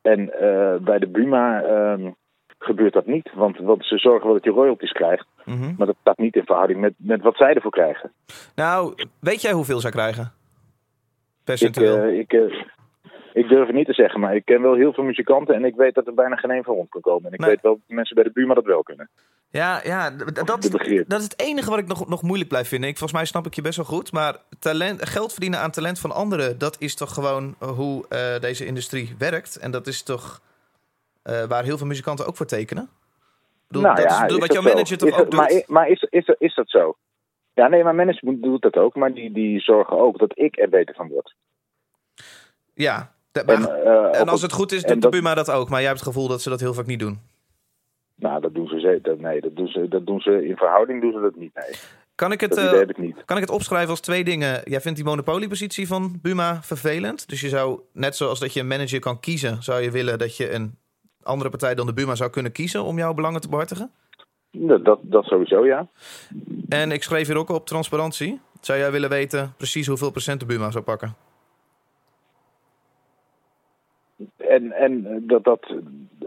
En eh, bij de Buma ehm, gebeurt dat niet, want, want ze zorgen wel dat je royalties krijgt, Mhm. maar dat staat niet in verhouding met, met wat zij ervoor krijgen. Nou, weet jij hoeveel zij krijgen? Ik, Percentueel. eh, ik, eh, ik durf het niet te zeggen, maar ik ken wel heel veel muzikanten en ik weet dat er bijna geen één van rond kan komen. En ik Nee. weet wel dat mensen bij de Buma dat wel kunnen. Ja, ja dat, dat is het enige wat ik nog, nog moeilijk blijf vinden. Ik, volgens mij snap ik je best wel goed. Maar talent, geld verdienen aan talent van anderen... dat is toch gewoon hoe eh, deze industrie werkt. En dat is toch waar heel veel muzikanten ook voor tekenen? Bedoel, Nou dat ja, is is wat jouw zo? manager toch Is ook maar, doet? i- Maar is, is, is dat zo? Ja, nee, mijn management doet dat ook, maar die, die zorgen ook dat ik er beter van word. Ja, da- En, maar- eh, en als het- goed is, doet de dat- Buma dat ook. Maar jij hebt het gevoel dat ze dat heel vaak niet doen. Nou, dat doen ze zeker. Nee, dat doen ze, dat doen ze in verhouding doen ze dat niet. Nee, Kan ik het, dat eh, ik niet. kan ik het opschrijven als twee dingen? Jij vindt die monopoliepositie van Buma vervelend. Dus je zou, net zoals dat je een manager kan kiezen... zou je willen dat je een andere partij dan de Buma zou kunnen kiezen... om jouw belangen te behartigen? Dat, dat, dat sowieso, ja. En ik schreef hier ook op transparantie. Zou jij willen weten precies hoeveel procent de Buma zou pakken? En, en dat dat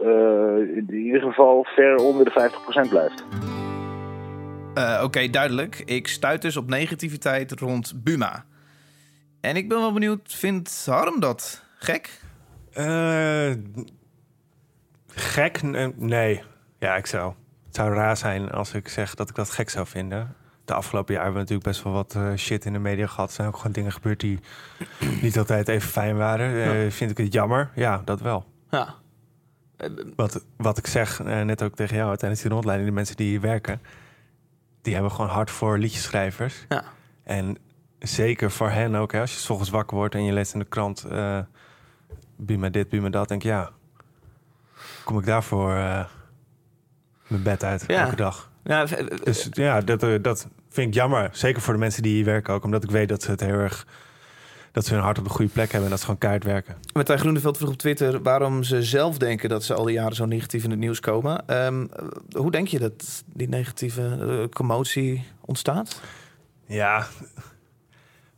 eh, in ieder geval ver onder de 50% blijft. Eh, Oké, duidelijk. Ik stuit dus op negativiteit rond Buma. En ik ben wel benieuwd, vindt Harm dat gek? Eh, gek? Nee. Ja, ik zou. Het zou raar zijn als ik zeg dat ik dat gek zou vinden. De afgelopen jaar hebben we natuurlijk best wel wat eh, shit in de media gehad. Er zijn ook gewoon dingen gebeurd die *clears throat* niet altijd even fijn waren. Eh, Vind ik het jammer? Ja, dat wel. Ja. Wat, wat ik zeg, eh, net ook tegen jou tijdens die rondleiding, de mensen die hier werken, die hebben gewoon hard voor liedjeschrijvers. Ja. En zeker voor hen ook, hè, als je 's ochtends wakker wordt en je leest in de krant, eh Buma dit, Buma dat, denk ik, ja, kom ik daarvoor mijn bed uit Ja. elke dag. ja Dus ja, dat, eh, dat vind ik jammer. Zeker voor de mensen die hier werken ook, omdat ik weet dat ze het heel erg, dat ze hun hart op de goede plek hebben en dat ze gewoon keihard werken. Martijn Groeneveld vroeg op Twitter waarom ze zelf denken dat ze al die jaren zo negatief in het nieuws komen. Ehm, hoe denk je dat die negatieve eh, commotie ontstaat? Ja,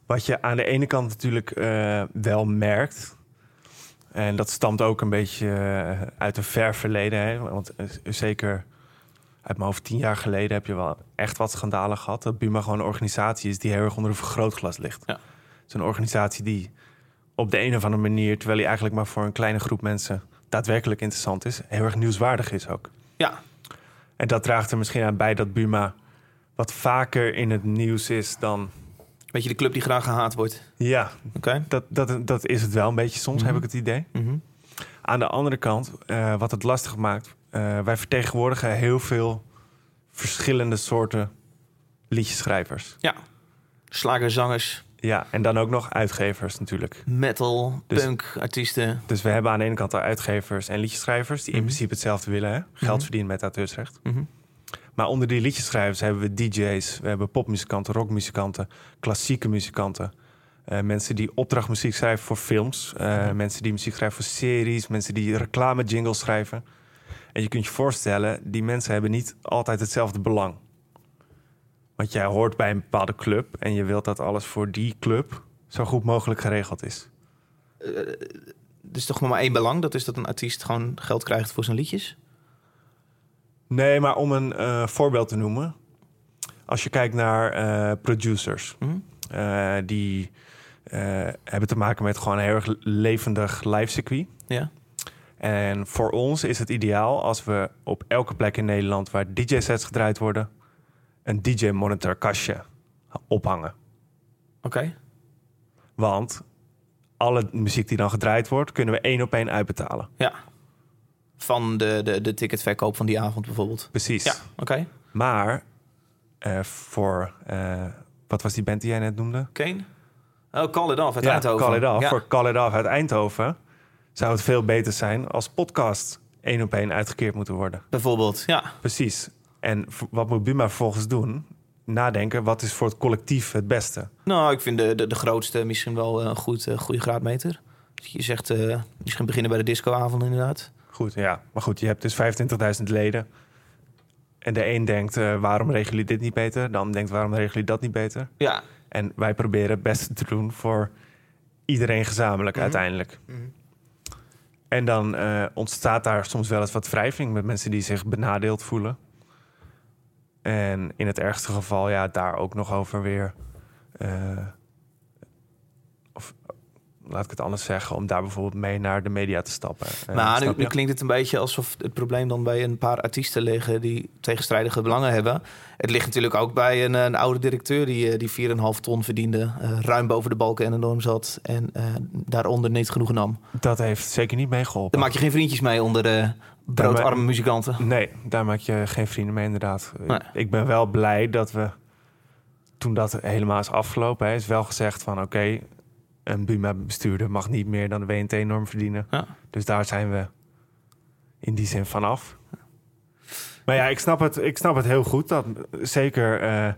wat je aan de ene kant natuurlijk eh, wel merkt. En dat stamt ook een beetje eh, uit een ver verleden. Hè? Want eh, zeker uit mijn hoofd tien jaar geleden heb je wel echt wat schandalen gehad. Dat Buma gewoon een organisatie is die heel erg onder een vergrootglas ligt. Ja. Het is een organisatie die op de een of andere manier, terwijl hij eigenlijk maar voor een kleine groep mensen daadwerkelijk interessant is, heel erg nieuwswaardig is ook. Ja. En dat draagt er misschien aan bij dat Buma wat vaker in het nieuws is dan Weet je, de club die graag gehaat wordt. ja, Oké. dat, dat, dat is het wel een beetje soms, Mhm. heb ik het idee. Mhm. Aan de andere kant, eh, wat het lastig maakt... eh, wij vertegenwoordigen heel veel verschillende soorten liedjeschrijvers. Ja. Slagerzangers, Ja, en dan ook nog uitgevers natuurlijk. metal, Dus- punk, artiesten. Dus we hebben aan de ene kant de uitgevers en liedjeschrijvers... die in Mhm. principe hetzelfde willen, hè? geld Mhm. verdienen met auteursrecht. Mhm. Maar onder die liedjeschrijvers hebben we DJ's, we hebben popmuzikanten, rockmuzikanten, klassieke muzikanten. eh, mensen die opdrachtmuziek schrijven voor films, eh, mensen die muziek schrijven voor series, mensen die reclame jingles schrijven. En je kunt je voorstellen, die mensen hebben niet altijd hetzelfde belang. Want jij hoort bij een bepaalde club en je wilt dat alles voor die club zo goed mogelijk geregeld is. Er is toch maar één belang. Dat is dat een artiest gewoon geld krijgt voor zijn liedjes. Nee, maar om een eh, voorbeeld te noemen. Als je kijkt naar eh, producers, Mhm. die hebben te maken met gewoon een heel erg levendig live circuit. Ja. En voor ons is het ideaal als we op elke plek in Nederland waar DJ-sets gedraaid worden, een DJ-monitor kastje ophangen. Oké. Want alle muziek die dan gedraaid wordt, kunnen we één op één uitbetalen. Ja. Van de, de, de ticketverkoop van die avond bijvoorbeeld. Precies. Ja, oké. Maar eh, voor, eh, wat was die band die jij net noemde? Kane? Oh, Call It Off uit ja, Eindhoven. Call It Off. Ja. Voor Call It Off uit Eindhoven zou het veel beter zijn als podcast één op één uitgekeerd moeten worden. Bijvoorbeeld, ja. Precies. En wat moet Buma vervolgens doen? Nadenken, wat is voor het collectief het beste? Nou, ik vind de, de, de grootste misschien wel een goed, eh, goede graadmeter. Je zegt eh, misschien beginnen bij de discoavond inderdaad. Goed, ja. Maar goed, je hebt dus 25.000 leden. En de een denkt, eh, waarom regelen jullie dit niet beter? De ander denkt, waarom regelen jullie dat niet beter? Ja. En wij proberen het beste te doen voor iedereen gezamenlijk Mhm. uiteindelijk. Mhm. En dan eh, ontstaat daar soms wel eens wat wrijving met mensen die zich benadeeld voelen. En in het ergste geval, ja, daar ook nog over weer. eh, laat ik het anders zeggen, om daar bijvoorbeeld mee naar de media te stappen. Eh, maar nu, klinkt het een beetje alsof het probleem dan bij een paar artiesten liggen die tegenstrijdige belangen hebben. Het ligt natuurlijk ook bij een, een oude directeur die, eh, die 4,5 ton verdiende, eh, ruim boven de balken en de norm zat en eh, daaronder niet genoeg nam. Dat heeft zeker niet meegeholpen. Dan maak je geen vriendjes mee onder eh broodarme muzikanten. Nee, daar maak je geen vrienden mee inderdaad. Nee. Ik ben wel blij dat we, toen dat helemaal is afgelopen... Hè, is wel gezegd van oké, een Buma-bestuurder mag niet meer dan de WNT-norm verdienen. Ja. Dus daar zijn we in die zin vanaf. Maar ja, ik snap het, ik snap het heel goed. Dat zeker eh,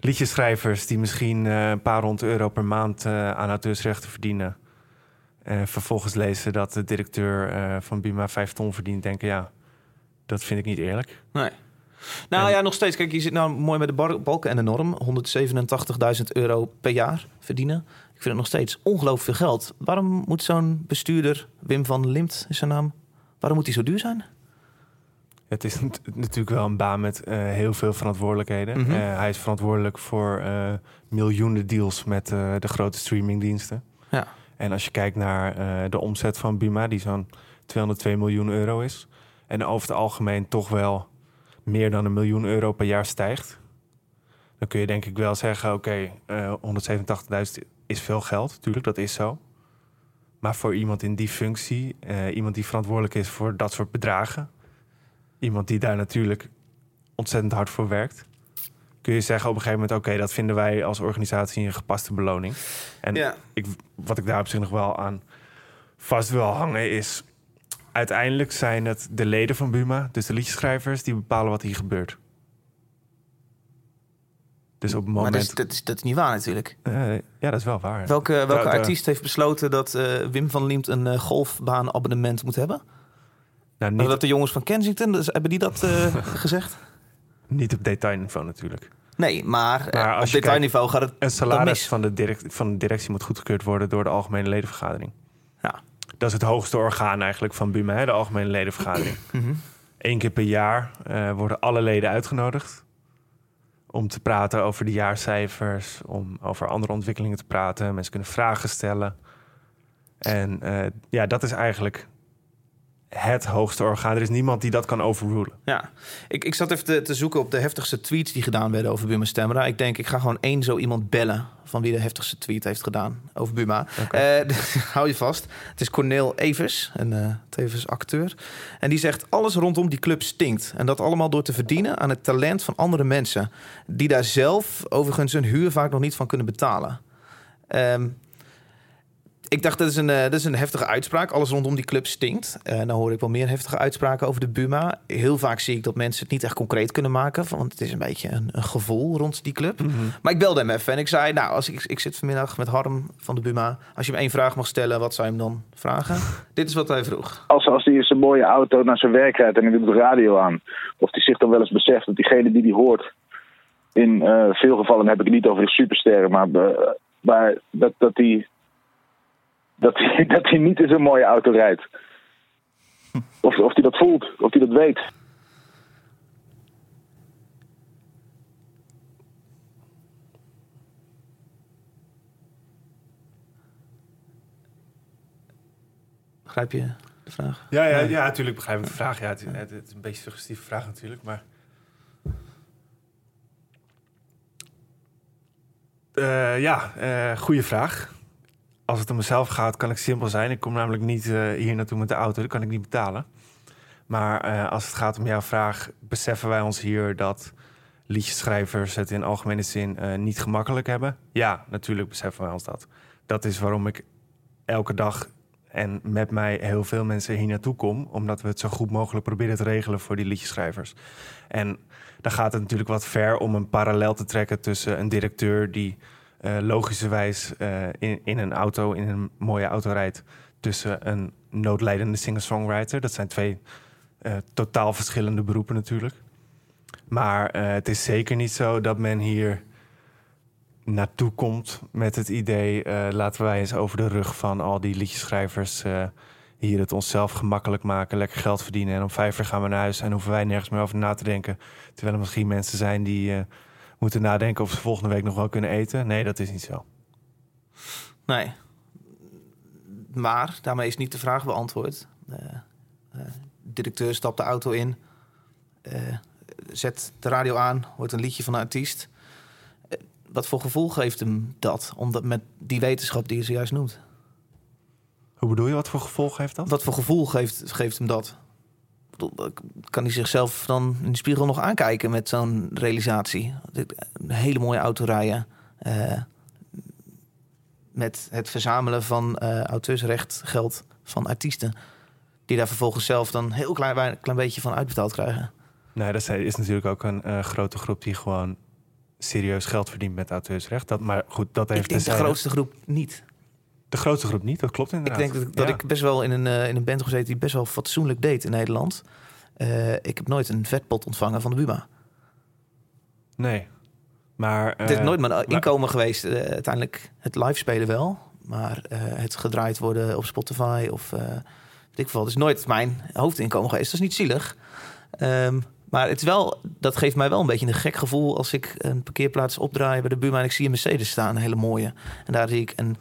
liedjeschrijvers die misschien eh, een paar honderd euro per maand eh, aan auteursrechten verdienen... En vervolgens lezen dat de directeur van Buma vijf ton verdient, denken ja, dat vind ik niet eerlijk. Nee. Nou En- ja, nog steeds. Kijk, je zit nou mooi met de balken en de norm. 187.000 euro per jaar verdienen. Ik vind het nog steeds ongelooflijk veel geld. Waarom moet zo'n bestuurder, Wim van Limt is zijn naam, waarom moet hij zo duur zijn? Het is nat- natuurlijk wel een baan met eh, heel veel verantwoordelijkheden. Mhm. Eh, hij is verantwoordelijk voor eh, miljoenen deals met de grote streamingdiensten. Ja. En als je kijkt naar de omzet van Buma, die zo'n 202 miljoen euro is. En over het algemeen toch wel meer dan een miljoen euro per jaar stijgt. Dan kun je denk ik wel zeggen, oké, eh 187.000 is veel geld. Tuurlijk, dat is zo. Maar voor iemand in die functie, eh, iemand die verantwoordelijk is voor dat soort bedragen, iemand die daar natuurlijk ontzettend hard voor werkt, kun je zeggen op een gegeven moment, oké, dat vinden wij als organisatie een gepaste beloning. En Ja. ik, wat ik daar op zich nog wel aan vast wil hangen is... uiteindelijk zijn het de leden van Buma, dus de liedjeschrijvers... die bepalen wat hier gebeurt. Dus op het Maar moment... dat is, dat, is, dat is niet waar natuurlijk. Eh, ja, dat is wel waar. Welke, welke da- artiest heeft besloten dat eh, Wim van Liemt een eh, golfbaanabonnement moet hebben? Nou, Niet... Dat de jongens van Kensington, dus, hebben die dat eh, *laughs* gezegd? niet op detailniveau natuurlijk. Nee, maar, Maar als op je detailniveau gaat het Een salaris van de, direct, van de directie moet goedgekeurd worden... door de Algemene Ledenvergadering. Ja. Dat is het hoogste orgaan eigenlijk van Buma, hè, de Algemene Ledenvergadering. Mhm. Eén keer per jaar eh, worden alle leden uitgenodigd om te praten over de jaarcijfers, om over andere ontwikkelingen te praten. Mensen kunnen vragen stellen. En eh, ja, dat is eigenlijk het hoogste orgaan. Er is niemand die dat kan overrulen. Ja, ik, ik zat even te, te zoeken op de heftigste tweets die gedaan werden over Buma Stemra. Ik denk, ik ga gewoon één zo iemand bellen van wie de heftigste tweet heeft gedaan over Buma. Oké. Eh, *laughs* hou je vast. Het is Cornel Evers, een eh, tevens acteur. En die zegt, alles rondom die club stinkt. En dat allemaal door te verdienen aan het talent van andere mensen. Die daar zelf overigens hun huur vaak nog niet van kunnen betalen. Ehm, ik dacht, dat is, een, eh, dat is een heftige uitspraak. Alles rondom die club stinkt. Eh nou hoor ik wel meer heftige uitspraken over de Buma. Heel vaak zie ik dat mensen het niet echt concreet kunnen maken. van- Want het is een beetje een, een gevoel rond die club. Maar ik belde hem even en ik zei... Nou, als ik, ik zit vanmiddag met Harm van de Buma. Als je hem één vraag mag stellen, wat zou je hem dan vragen? *laughs* Dit is wat hij vroeg. Als, als hij in zijn mooie auto naar zijn werk rijdt en hij doet de radio aan. Of hij zich dan wel eens beseft dat diegene die die hoort. In eh, veel gevallen heb ik het niet over de supersterren, maar, maar dat, dat hij. Dat hij, *laughs* dat hij niet in zo'n mooie auto rijdt. Of, of hij dat voelt, of hij dat weet. Begrijp je de vraag? Ja, ja, ja, natuurlijk begrijp ik de vraag. Ja, het, het, het is een beetje een suggestieve vraag natuurlijk, maar... Eh, ja, eh goede vraag. Als het om mezelf gaat, kan ik simpel zijn. Ik kom namelijk niet eh, hier naartoe met de auto, dat kan ik niet betalen. Maar eh, als het gaat om jouw vraag, beseffen wij ons hier dat liedjeschrijvers het in algemene zin eh, niet gemakkelijk hebben? Ja, natuurlijk beseffen wij ons dat. Dat is waarom ik elke dag en met mij heel veel mensen hier naartoe kom, omdat we het zo goed mogelijk proberen te regelen voor die liedjeschrijvers. En dan gaat het natuurlijk wat ver om een parallel te trekken tussen een directeur die logischerwijs eh, in, in een auto, in een mooie auto rijdt, tussen een noodlijdende singer-songwriter. Dat zijn twee eh, totaal verschillende beroepen natuurlijk. Maar eh, het is zeker niet zo dat men hier naartoe komt met het idee... eh, laten wij eens over de rug van al die liedjeschrijvers... eh, hier het onszelf gemakkelijk maken, lekker geld verdienen... en om vijf uur gaan we naar huis en hoeven wij nergens meer over na te denken. Terwijl er misschien mensen zijn die eh, moeten nadenken... of ze volgende week nog wel kunnen eten. Nee, dat is niet zo. Nee. Maar daarmee is niet de vraag beantwoord. Eh, directeur stapt de auto in, eh, zet de radio aan, hoort een liedje van een artiest. Wat voor gevoel geeft hem dat? Omdat met die wetenschap die je zojuist noemt. Hoe bedoel je, wat voor gevolg heeft dat? Wat voor gevoel geeft, geeft hem dat? Kan hij zichzelf dan in de spiegel nog aankijken met zo'n realisatie? Een hele mooie auto rijden. eh, met het verzamelen van eh auteursrecht geld van artiesten. Die daar vervolgens zelf dan heel klein, klein beetje van uitbetaald krijgen. Nee, dat is natuurlijk ook een eh, grote groep die gewoon serieus geld verdient met auteursrecht. Dat, maar goed, dat heeft Ik denk de grootste groep niet. De grootste groep niet, dat klopt Ik inderdaad. denk dat, dat Ja. ik best wel in een, eh, in een band gezeten die best wel fatsoenlijk deed in Nederland. Eh, ik heb nooit een vetpot ontvangen van de Buma. Nee. Maar... Het is eh, nooit mijn maar- inkomen geweest. Uiteindelijk het live spelen wel. Maar het gedraaid worden op Spotify of ik veel. Het is nooit mijn hoofdinkomen geweest. Dat is niet zielig. Ehm, maar het is wel, dat geeft mij wel een beetje een gek gevoel... als ik een parkeerplaats opdraai bij de Buma... en ik zie een Mercedes staan, een hele mooie. En daar zie ik een,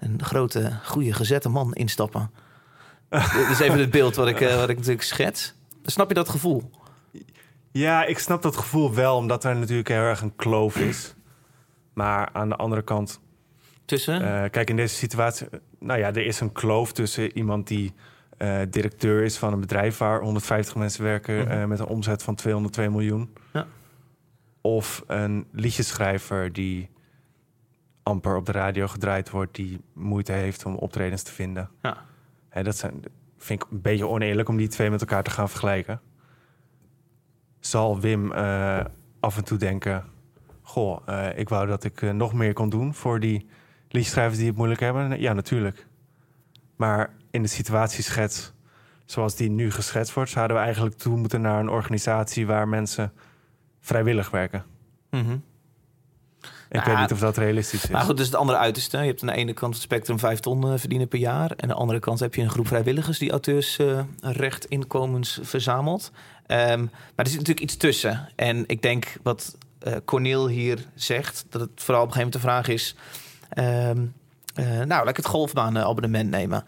een grote, goede, gezette man instappen. *laughs* Dit is even het beeld wat ik, eh, wat ik natuurlijk schets. Snap je dat gevoel? Ja, ik snap dat gevoel wel, omdat er natuurlijk heel erg een kloof is. Maar aan de andere kant, Tussen? eh, kijk, in deze situatie... eh, Nou ja, er is een kloof tussen iemand die directeur is van een bedrijf... waar 150 mensen werken Mhm. met een omzet van 202 miljoen. Ja. Of een liedjeschrijver die amper op de radio gedraaid wordt... die moeite heeft om optredens te vinden. Ja. Hè, dat zijn, vind ik een beetje oneerlijk om die twee met elkaar te gaan vergelijken. Zal Wim eh, af en toe denken... Goh, eh, ik wou dat ik eh, nog meer kon doen voor die liedschrijvers die het moeilijk hebben. Ja, natuurlijk. Maar in de situatieschets zoals die nu geschetst wordt... zouden we eigenlijk toe moeten naar een organisatie... waar mensen vrijwillig werken. Mhm. Ik weet niet of dat realistisch is. Maar goed, dus het andere uiterste. Je hebt aan de ene kant het spectrum 5 ton eh, verdienen per jaar. En aan de andere kant heb je een groep vrijwilligers die auteursrecht inkomens verzamelt. Ehm, maar er zit natuurlijk iets tussen. En ik denk wat eh Corneel hier zegt, dat het vooral op een gegeven moment de vraag is. ehm, eh, nou, laat ik het golfbaanabonnement nemen.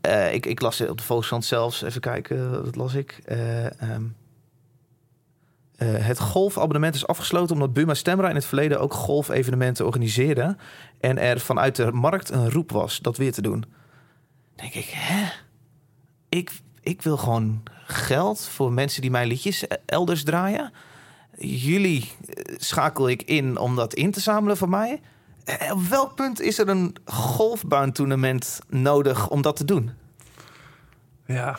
Eh, ik, ik las op de Volkskrant zelfs. Even kijken, wat las ik? Eh, eh, het golfabonnement is afgesloten omdat Buma Stemra in het verleden ook golfevenementen organiseerde. En er vanuit de markt een roep was dat weer te doen. denk ik, hè? Ik, ik wil gewoon geld voor mensen die mijn liedjes elders draaien. Jullie eh, schakel ik in om dat in te zamelen voor mij. Eh, Op welk punt is er een golfbaantoernooi nodig om dat te doen? Ja. *laughs*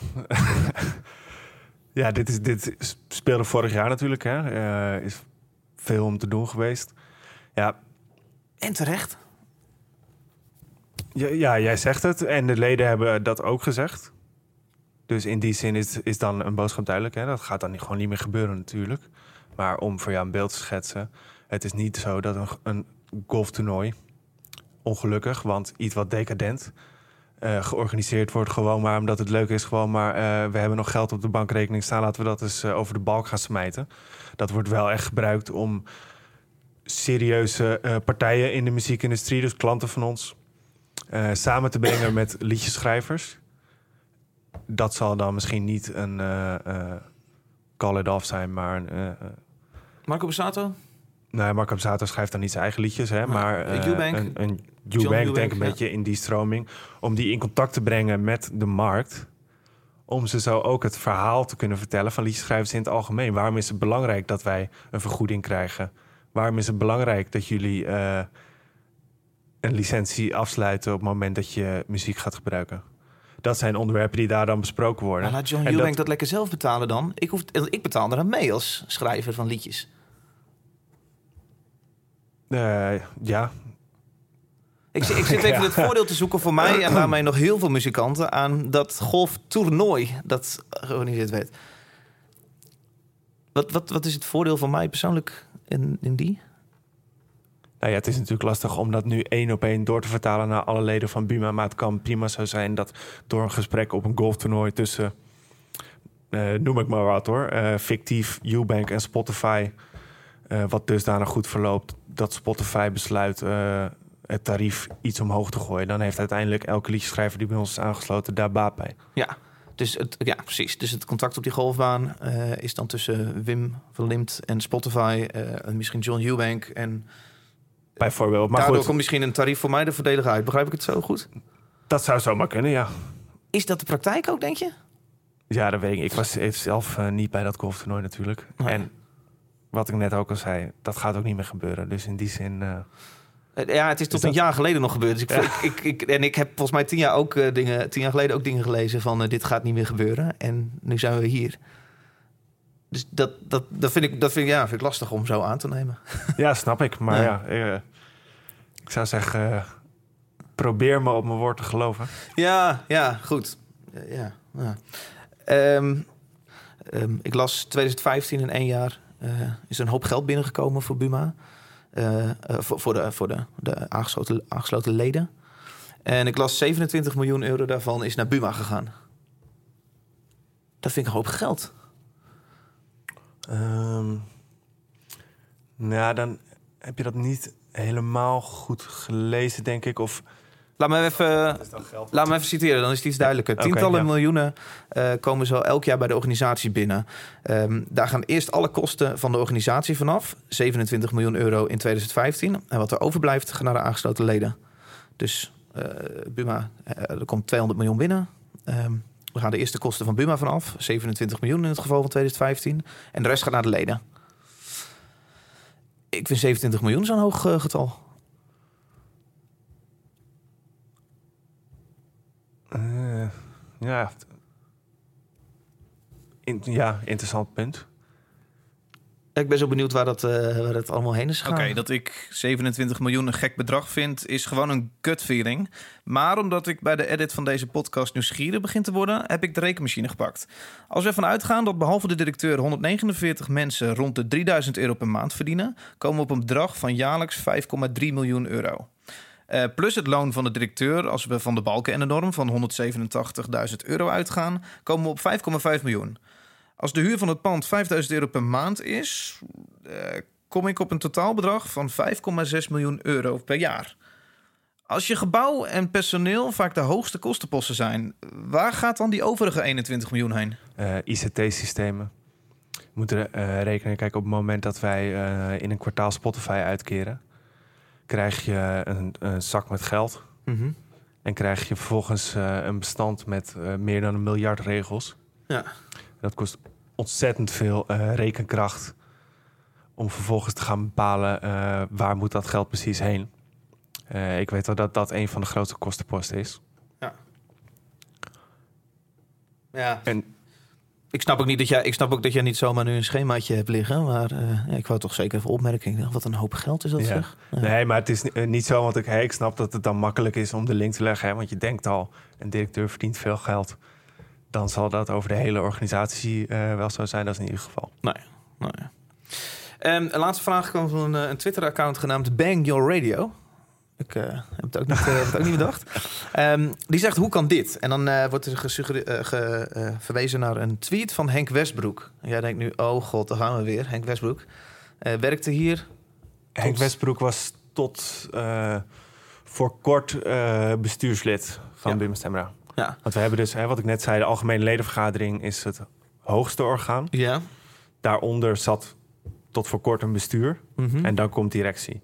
ja, dit, is, dit speelde vorig jaar natuurlijk. Hè. Eh, is veel om te doen geweest. Ja, En terecht. ja, ja, jij zegt het. En de leden hebben dat ook gezegd. Dus in die zin is, is dan een boodschap duidelijk. Hè. Dat gaat dan niet, gewoon niet meer gebeuren natuurlijk. Maar om voor jou een beeld te schetsen. Het is niet zo dat een, een golftoernooi, ongelukkig, want iets wat decadent... eh, georganiseerd wordt gewoon maar omdat het leuk is. Gewoon maar eh, we hebben nog geld op de bankrekening staan. Laten we dat eens eh, over de balk gaan smijten. Dat wordt wel echt gebruikt om serieuze partijen in de muziekindustrie, dus klanten van ons, samen te brengen *coughs* met liedjeschrijvers. Dat zal dan misschien niet een call it off zijn, maar een, Marco Bassato? Nou, Marco Borsato schrijft dan niet zijn eigen liedjes, hè, maar eh, eh, Eubank. een, een John Eubank Eubank, denk een ja. beetje in die stroming, om die in contact te brengen met de markt, om ze zo ook het verhaal te kunnen vertellen van liedjeschrijvers in het algemeen. Waarom is het belangrijk dat wij een vergoeding krijgen? Waarom is het belangrijk dat jullie eh, een licentie afsluiten op het moment dat je muziek gaat gebruiken? Dat zijn onderwerpen die daar dan besproken worden. Maar laat John Eubank dat- dat... lekker zelf betalen dan. Ik, hoef, ik betaal er aan mee als schrijver van liedjes. Eh, ja, Ik, zit- ik zit even *laughs* Ja. het voordeel te zoeken voor mij en daarmee nog heel veel muzikanten aan dat golftoernooi dat georganiseerd werd. Wat, wat, wat is het voordeel van mij persoonlijk in, in die? Nou ja, het is natuurlijk lastig om dat nu één op één door te vertalen naar alle leden van Buma. Maar het kan prima zo zijn dat door een gesprek op een golftoernooi tussen, eh, noem ik maar wat hoor, eh, fictief Eubank en Spotify, eh, wat dusdanig goed verloopt, dat Spotify besluit eh, het tarief iets omhoog te gooien. Dan heeft uiteindelijk elke liedjeschrijver die bij ons is aangesloten daar baat bij. Ja, dus het, ja, precies. Dus het contact op die golfbaan eh, is dan tussen Wim van Limt en Spotify eh, en misschien John Eubank. En Bijvoorbeeld. Maar daardoor goed, komt misschien een tarief voor mij er voordelig uit. Begrijp ik het zo goed? dat zou zomaar kunnen, ja. Is dat de praktijk ook, denk je? Ja, dat weet ik. Ik was zelf niet bij dat golftoernooi natuurlijk. Nee. En wat ik net ook al zei, dat gaat ook niet meer gebeuren. Dus in die zin... eh, Eh, Ja, het is tot dat- een jaar geleden nog gebeurd. Dus ik, ik, ik, ik- en ik heb volgens mij tien jaar, ook, eh, dingen, tien jaar geleden ook dingen gelezen van dit gaat niet meer gebeuren. En nu zijn we hier. Dus dat, dat, dat, vind, ik, dat vind, ik, ja, vind ik lastig om zo aan te nemen. *laughs* ja, snap ik. Maar Ja. ja, ik zou zeggen, probeer me op mijn woord te geloven. Ja, ja, goed. Ja, ja. Ehm, ehm, ik las 2015 in één jaar is er een hoop geld binnengekomen voor Buma. Eh, eh, voor, voor, de, voor de, de aangesloten, aangesloten leden. En ik las 27 miljoen euro daarvan is naar Buma gegaan. Dat vind ik een hoop geld. Ehm, nou, dan heb je dat niet helemaal goed gelezen, denk ik. Of Laat me even, geld? laat me even citeren, dan is het iets duidelijker. Tientallen ja. miljoenen eh, komen zo elk jaar bij de organisatie binnen. Ehm, daar gaan eerst alle kosten van de organisatie vanaf. 27 miljoen euro in 2015. En wat er overblijft, gaat naar de aangesloten leden. Dus eh, Buma, eh, er komt 200 miljoen binnen. Ehm we gaan de eerste kosten van Buma vanaf. 27 miljoen in het geval van 2015. En de rest gaat naar de leden. Ik vind 27 miljoen zo'n hoog eh, getal. Ja. In- ja, interessant punt. Ik ben zo benieuwd waar dat, eh, waar dat allemaal heen is gegaan. Oké, dat ik 27 miljoen een gek bedrag vind, is gewoon een gut feeling. Maar omdat ik bij de edit van deze podcast nieuwsgierig begin te worden, heb ik de rekenmachine gepakt. Als we ervan uitgaan dat behalve de directeur 149 mensen rond de 3000 euro per maand verdienen, komen we op een bedrag van jaarlijks 5,3 miljoen euro. Eh, plus het loon van de directeur, als we van de balken en de norm van 187.000 euro uitgaan, komen we op 5,5 miljoen. Als de huur van het pand 5000 euro per maand is, eh, kom ik op een totaalbedrag van 5,6 miljoen euro per jaar. Als je gebouw en personeel vaak de hoogste kostenposten zijn, waar gaat dan die overige 21 miljoen heen? Eh, ICT-systemen. We moeten eh, rekenen, kijk, op het moment dat wij in een kwartaal Spotify uitkeren, krijg je een, een zak met geld. Mhm. En krijg je vervolgens eh, een bestand met eh, meer dan een miljard regels. Ja. Dat kost ontzettend veel eh, rekenkracht om vervolgens te gaan bepalen waar moet dat geld precies heen. Ik weet wel dat dat een van de grootste kostenposten is. ja. En Ik snap ook niet dat jij, ik snap ook dat jij niet zomaar nu een schemaatje hebt liggen, maar eh, ik wou toch zeker even dacht, wat een hoop geld is dat Ja. zeg. Ja. Nee, maar het is eh, niet zo, want ik, hey, ik snap dat het dan makkelijk is om de link te leggen. Hè, want je denkt al, een directeur verdient veel geld. Dan zal dat over de hele organisatie eh, wel zo zijn. Dat is in ieder geval. Nou ja. Ehm, een laatste vraag kwam van een, een Twitter-account genaamd Bang Your Radio. Ik eh, heb, het ook niet, eh, heb het ook niet bedacht. Ehm, die zegt, hoe kan dit? En dan eh, wordt er ge- verwezen naar een tweet van Henk Westbroek. En jij denkt nu, oh god, daar gaan we weer. Henk Westbroek werkte hier. Henk Westbroek was tot voor kort bestuurslid van Ja. Stemra. Ja. Want we hebben dus, hè, wat ik net zei, de algemene ledenvergadering is het hoogste orgaan. Ja. Daaronder zat tot voor kort een bestuur. Mhm. En dan komt directie.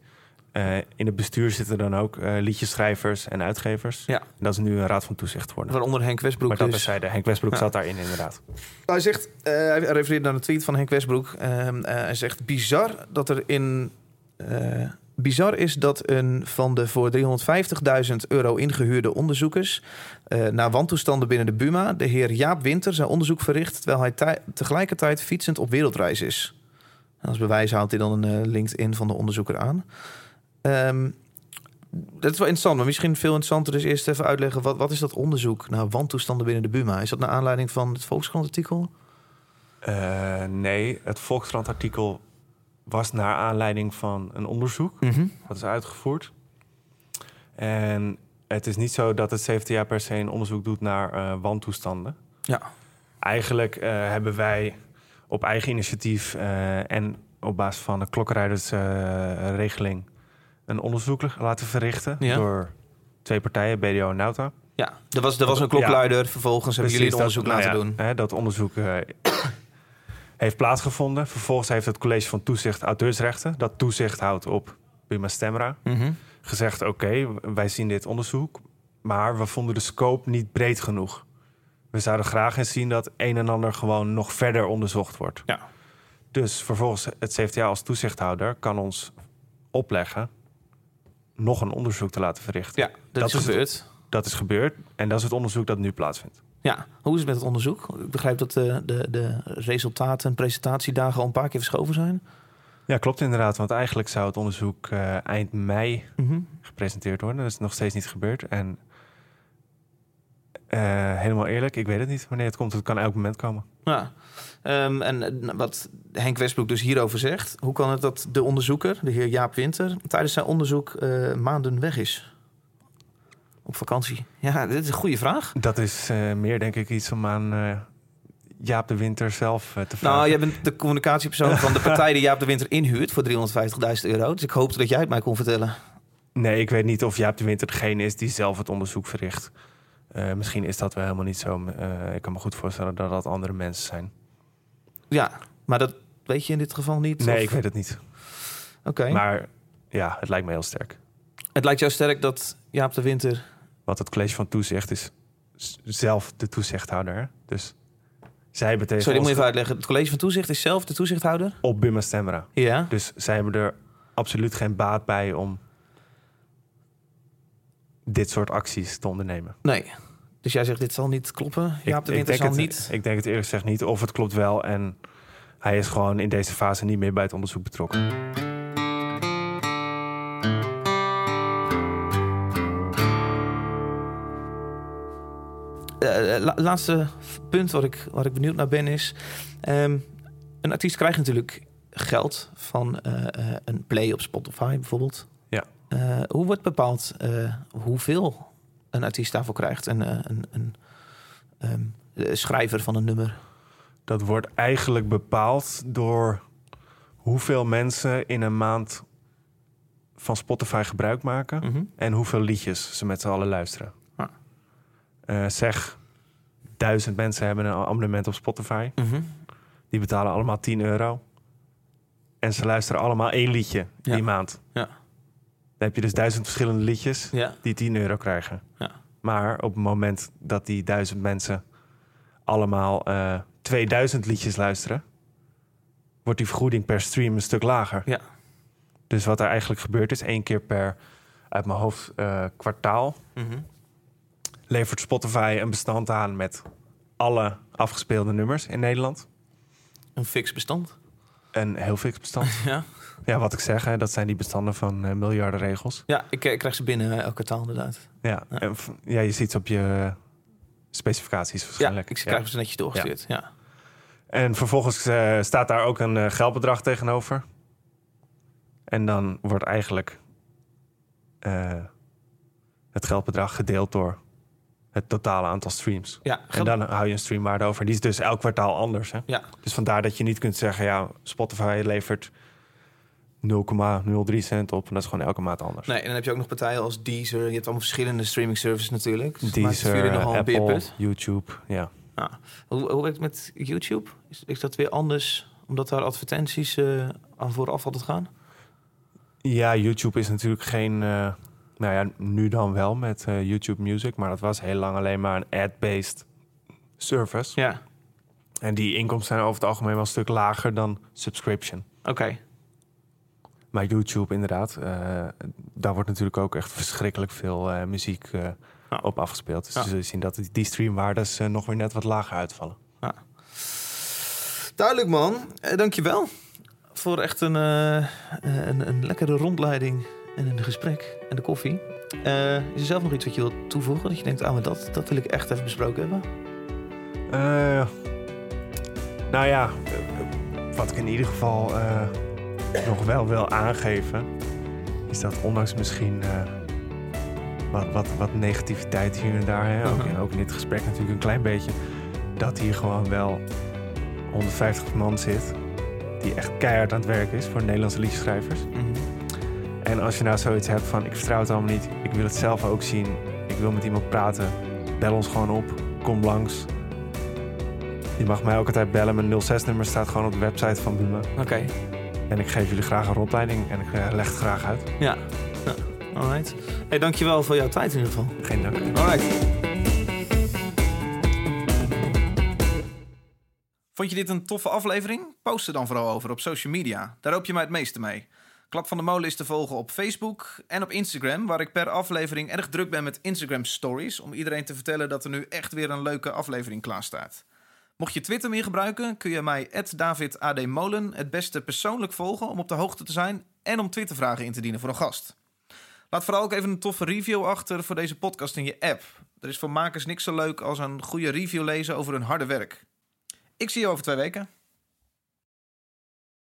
Eh, in het bestuur zitten dan ook eh liedjeschrijvers en uitgevers. Ja. En dat is nu een raad van toezicht geworden. Waaronder Henk Westbroek maar dat dus. bezijde. Henk Westbroek Ja. zat daarin inderdaad. Hij zegt, eh, hij refereert naar een tweet van Henk Westbroek. Ehm, eh, hij zegt, bizar dat er in... eh, bizar is dat een van de voor 350.000 euro ingehuurde onderzoekers... eh, naar wantoestanden binnen de Buma... de heer Jaap Winter zijn onderzoek verricht... terwijl hij tij- tegelijkertijd fietsend op wereldreis is. En als bewijs houdt hij dan een LinkedIn van de onderzoeker aan. Ehm, dat is wel interessant, maar misschien veel interessanter is eerst even uitleggen... wat, wat is dat onderzoek naar wantoestanden binnen de Buma? Is dat naar aanleiding van het Volkskrant-artikel? Eh, nee, het Volkskrant-artikel was naar aanleiding van een onderzoek. Mhm. Dat is uitgevoerd. En het is niet zo dat het CVTA per se een onderzoek doet naar eh wantoestanden. Ja. Eigenlijk eh, hebben wij op eigen initiatief en op basis van de klokkenrijdersregeling een onderzoek laten verrichten Ja. door twee partijen, BDO en Nauta. Ja, er was, er was een klokluider. Vervolgens hebben jullie Precies, onderzoek dat- laten nou doen. Hè, dat onderzoek eh, *coughs* heeft plaatsgevonden. Vervolgens heeft het college van toezicht auteursrechten, dat toezicht houdt op Buma Stemra, Mhm. gezegd: oké, wij zien dit onderzoek, maar we vonden de scope niet breed genoeg. We zouden graag eens zien dat een en ander gewoon nog verder onderzocht wordt. Ja. Dus vervolgens het CFTA als toezichthouder kan ons opleggen nog een onderzoek te laten verrichten. Ja, dat, Dat is het- gebeurd. Dat is gebeurd en dat is het onderzoek dat nu plaatsvindt. Ja, hoe is het met het onderzoek? Ik begrijp dat de, de, de resultaten en presentatiedagen al een paar keer verschoven zijn. Ja, klopt inderdaad. Want eigenlijk zou het onderzoek eh, eind mei gepresenteerd worden. Dat is nog steeds niet gebeurd. En helemaal eerlijk, ik weet het niet wanneer het komt. Het kan elk moment komen. Ja. Ehm, en eh, wat Henk Westbroek dus hierover zegt... hoe kan het dat de onderzoeker, de heer Jaap Winter... tijdens zijn onderzoek eh, maanden weg is? Op vakantie. Ja, dit is een goede vraag. Dat is eh, meer denk ik iets om aan eh, Jaap de Winter zelf eh, te vragen. Nou, jij bent de communicatiepersoon van de partij die Jaap de Winter inhuurt voor 350.000 euro. Dus ik hoopte dat jij het mij kon vertellen. Nee, ik weet niet of Jaap de Winter degene is die zelf het onderzoek verricht. Eh, misschien is dat wel helemaal niet zo. Eh, ik kan me goed voorstellen dat dat andere mensen zijn. Ja, maar dat weet je in dit geval niet? Nee, Of- ik weet het niet. Oké. Maar ja, het lijkt me heel sterk. Het lijkt jou sterk dat Jaap de Winter... Want het college van toezicht is zelf de toezichthouder. hè? Dus zij hebben tegen Sorry, moet ons je even uitleggen. Het college van toezicht is zelf de toezichthouder? op Buma Stemra. Ja. Dus zij hebben er absoluut geen baat bij om dit soort acties te ondernemen. Nee. Dus jij zegt dit zal niet kloppen? Jaap de Winter zal denk het, niet... ik denk het eerlijk gezegd niet. Of het klopt wel en hij is gewoon in deze fase niet meer bij het onderzoek betrokken. Eh, eh, la- laatste punt waar ik, waar ik benieuwd naar ben is... ehm, een artiest krijgt natuurlijk geld van eh, een play op Spotify bijvoorbeeld. Eh, hoe wordt bepaald eh, hoeveel een artiest daarvoor krijgt? Een, eh, een, een ehm, eh, schrijver van een nummer. Dat wordt eigenlijk bepaald door hoeveel mensen in een maand van Spotify gebruik maken Mhm. en hoeveel liedjes ze met z'n allen luisteren. Ah. Zeg, duizend mensen hebben een abonnement op Spotify. Mhm. Die betalen allemaal 10 euro. En ze luisteren allemaal één liedje Ja. die maand. Ja. Dan heb je dus duizend verschillende liedjes Ja. die 10 euro krijgen. Ja. Maar op het moment dat die duizend mensen allemaal eh 2000 liedjes luisteren, wordt die vergoeding per stream een stuk lager. Ja. Dus wat er eigenlijk gebeurt is één keer per, uit mijn hoofd, eh, kwartaal Mhm. levert Spotify een bestand aan met alle afgespeelde nummers in Nederland. Een fix bestand. Een heel fix bestand. *laughs* Ja. Ja, wat ik zeg, hè, dat zijn die bestanden van eh, miljarden regels. Ja, ik, ik krijg ze binnen eh, elk kwartaal inderdaad. Ja, Ja. en v- ja je ziet ze op je specificaties Ja, waarschijnlijk. ik krijg ze netjes doorgestuurd. Ja. En vervolgens eh, staat daar ook een eh, geldbedrag tegenover. En dan wordt eigenlijk eh, het geldbedrag gedeeld door het totale aantal streams. Ja, En dan hou je een streamwaarde over. Die is dus elk kwartaal anders. Hè? Ja. Dus vandaar dat je niet kunt zeggen, ja, Spotify levert 0,03 cent op. En dat is gewoon elke maand anders. Nee, en dan heb je ook nog partijen als Deezer. Je hebt allemaal verschillende streaming services natuurlijk. Dus Deezer, nogal een Apple, beerput. YouTube, ja. Hoe, hoe werkt het met YouTube? Is, is dat weer anders? Omdat daar advertenties eh, aan vooraf altijd gaan? Ja, YouTube is natuurlijk geen... eh, nou ja, nu dan wel met eh, YouTube Music. Maar dat was heel lang alleen maar een ad-based service. Ja, En die inkomsten zijn over het algemeen wel een stuk lager dan subscription. oké. Maar YouTube inderdaad, eh, daar wordt natuurlijk ook echt verschrikkelijk veel eh, muziek eh, Ja. op afgespeeld. Dus Ja. we zullen zien dat die- streamwaardes nog weer net wat lager uitvallen. Duidelijk man, eh, dankjewel. Voor echt een, een, een lekkere rondleiding en een gesprek en de koffie. Eh, is er zelf nog iets wat je wilt toevoegen? Dat je denkt, ah, maar dat, dat wil ik echt even besproken hebben. Nou ja, wat ik in ieder geval nog wel wil aangeven, is dat ondanks misschien eh, wat, wat, wat negativiteit hier en daar, hè, ook, in, Mhm. ook in dit gesprek natuurlijk een klein beetje, dat hier gewoon wel 150 man zit die echt keihard aan het werk is voor Nederlandse liedjeschrijvers. En als je nou zoiets hebt van ik vertrouw het allemaal niet, ik wil het zelf ook zien, ik wil met iemand praten, bel ons gewoon op, kom langs. Je mag mij ook altijd bellen, mijn 06-nummer staat gewoon op de website van Buma. Oké, En ik geef jullie graag een rondleiding en ik eh, leg het graag uit. ja. ja. Alright. Hey, dankjewel voor jouw tijd in ieder geval. Geen dank. Alright. Vond je dit een toffe aflevering? Post er dan vooral over op social media. Daar hoop je mij het meeste mee. Klap van de Molen is te volgen op Facebook en op Instagram, waar ik per aflevering erg druk ben met Instagram Stories, om iedereen te vertellen dat er nu echt weer een leuke aflevering klaar staat. Mocht je Twitter meer gebruiken, kun je mij @davidadmolen het beste persoonlijk volgen om op de hoogte te zijn en om Twittervragen in te dienen voor een gast. Laat vooral ook even een toffe review achter voor deze podcast in je app. Er is voor makers niks zo leuk als een goede review lezen over hun harde werk. Ik zie je over twee weken.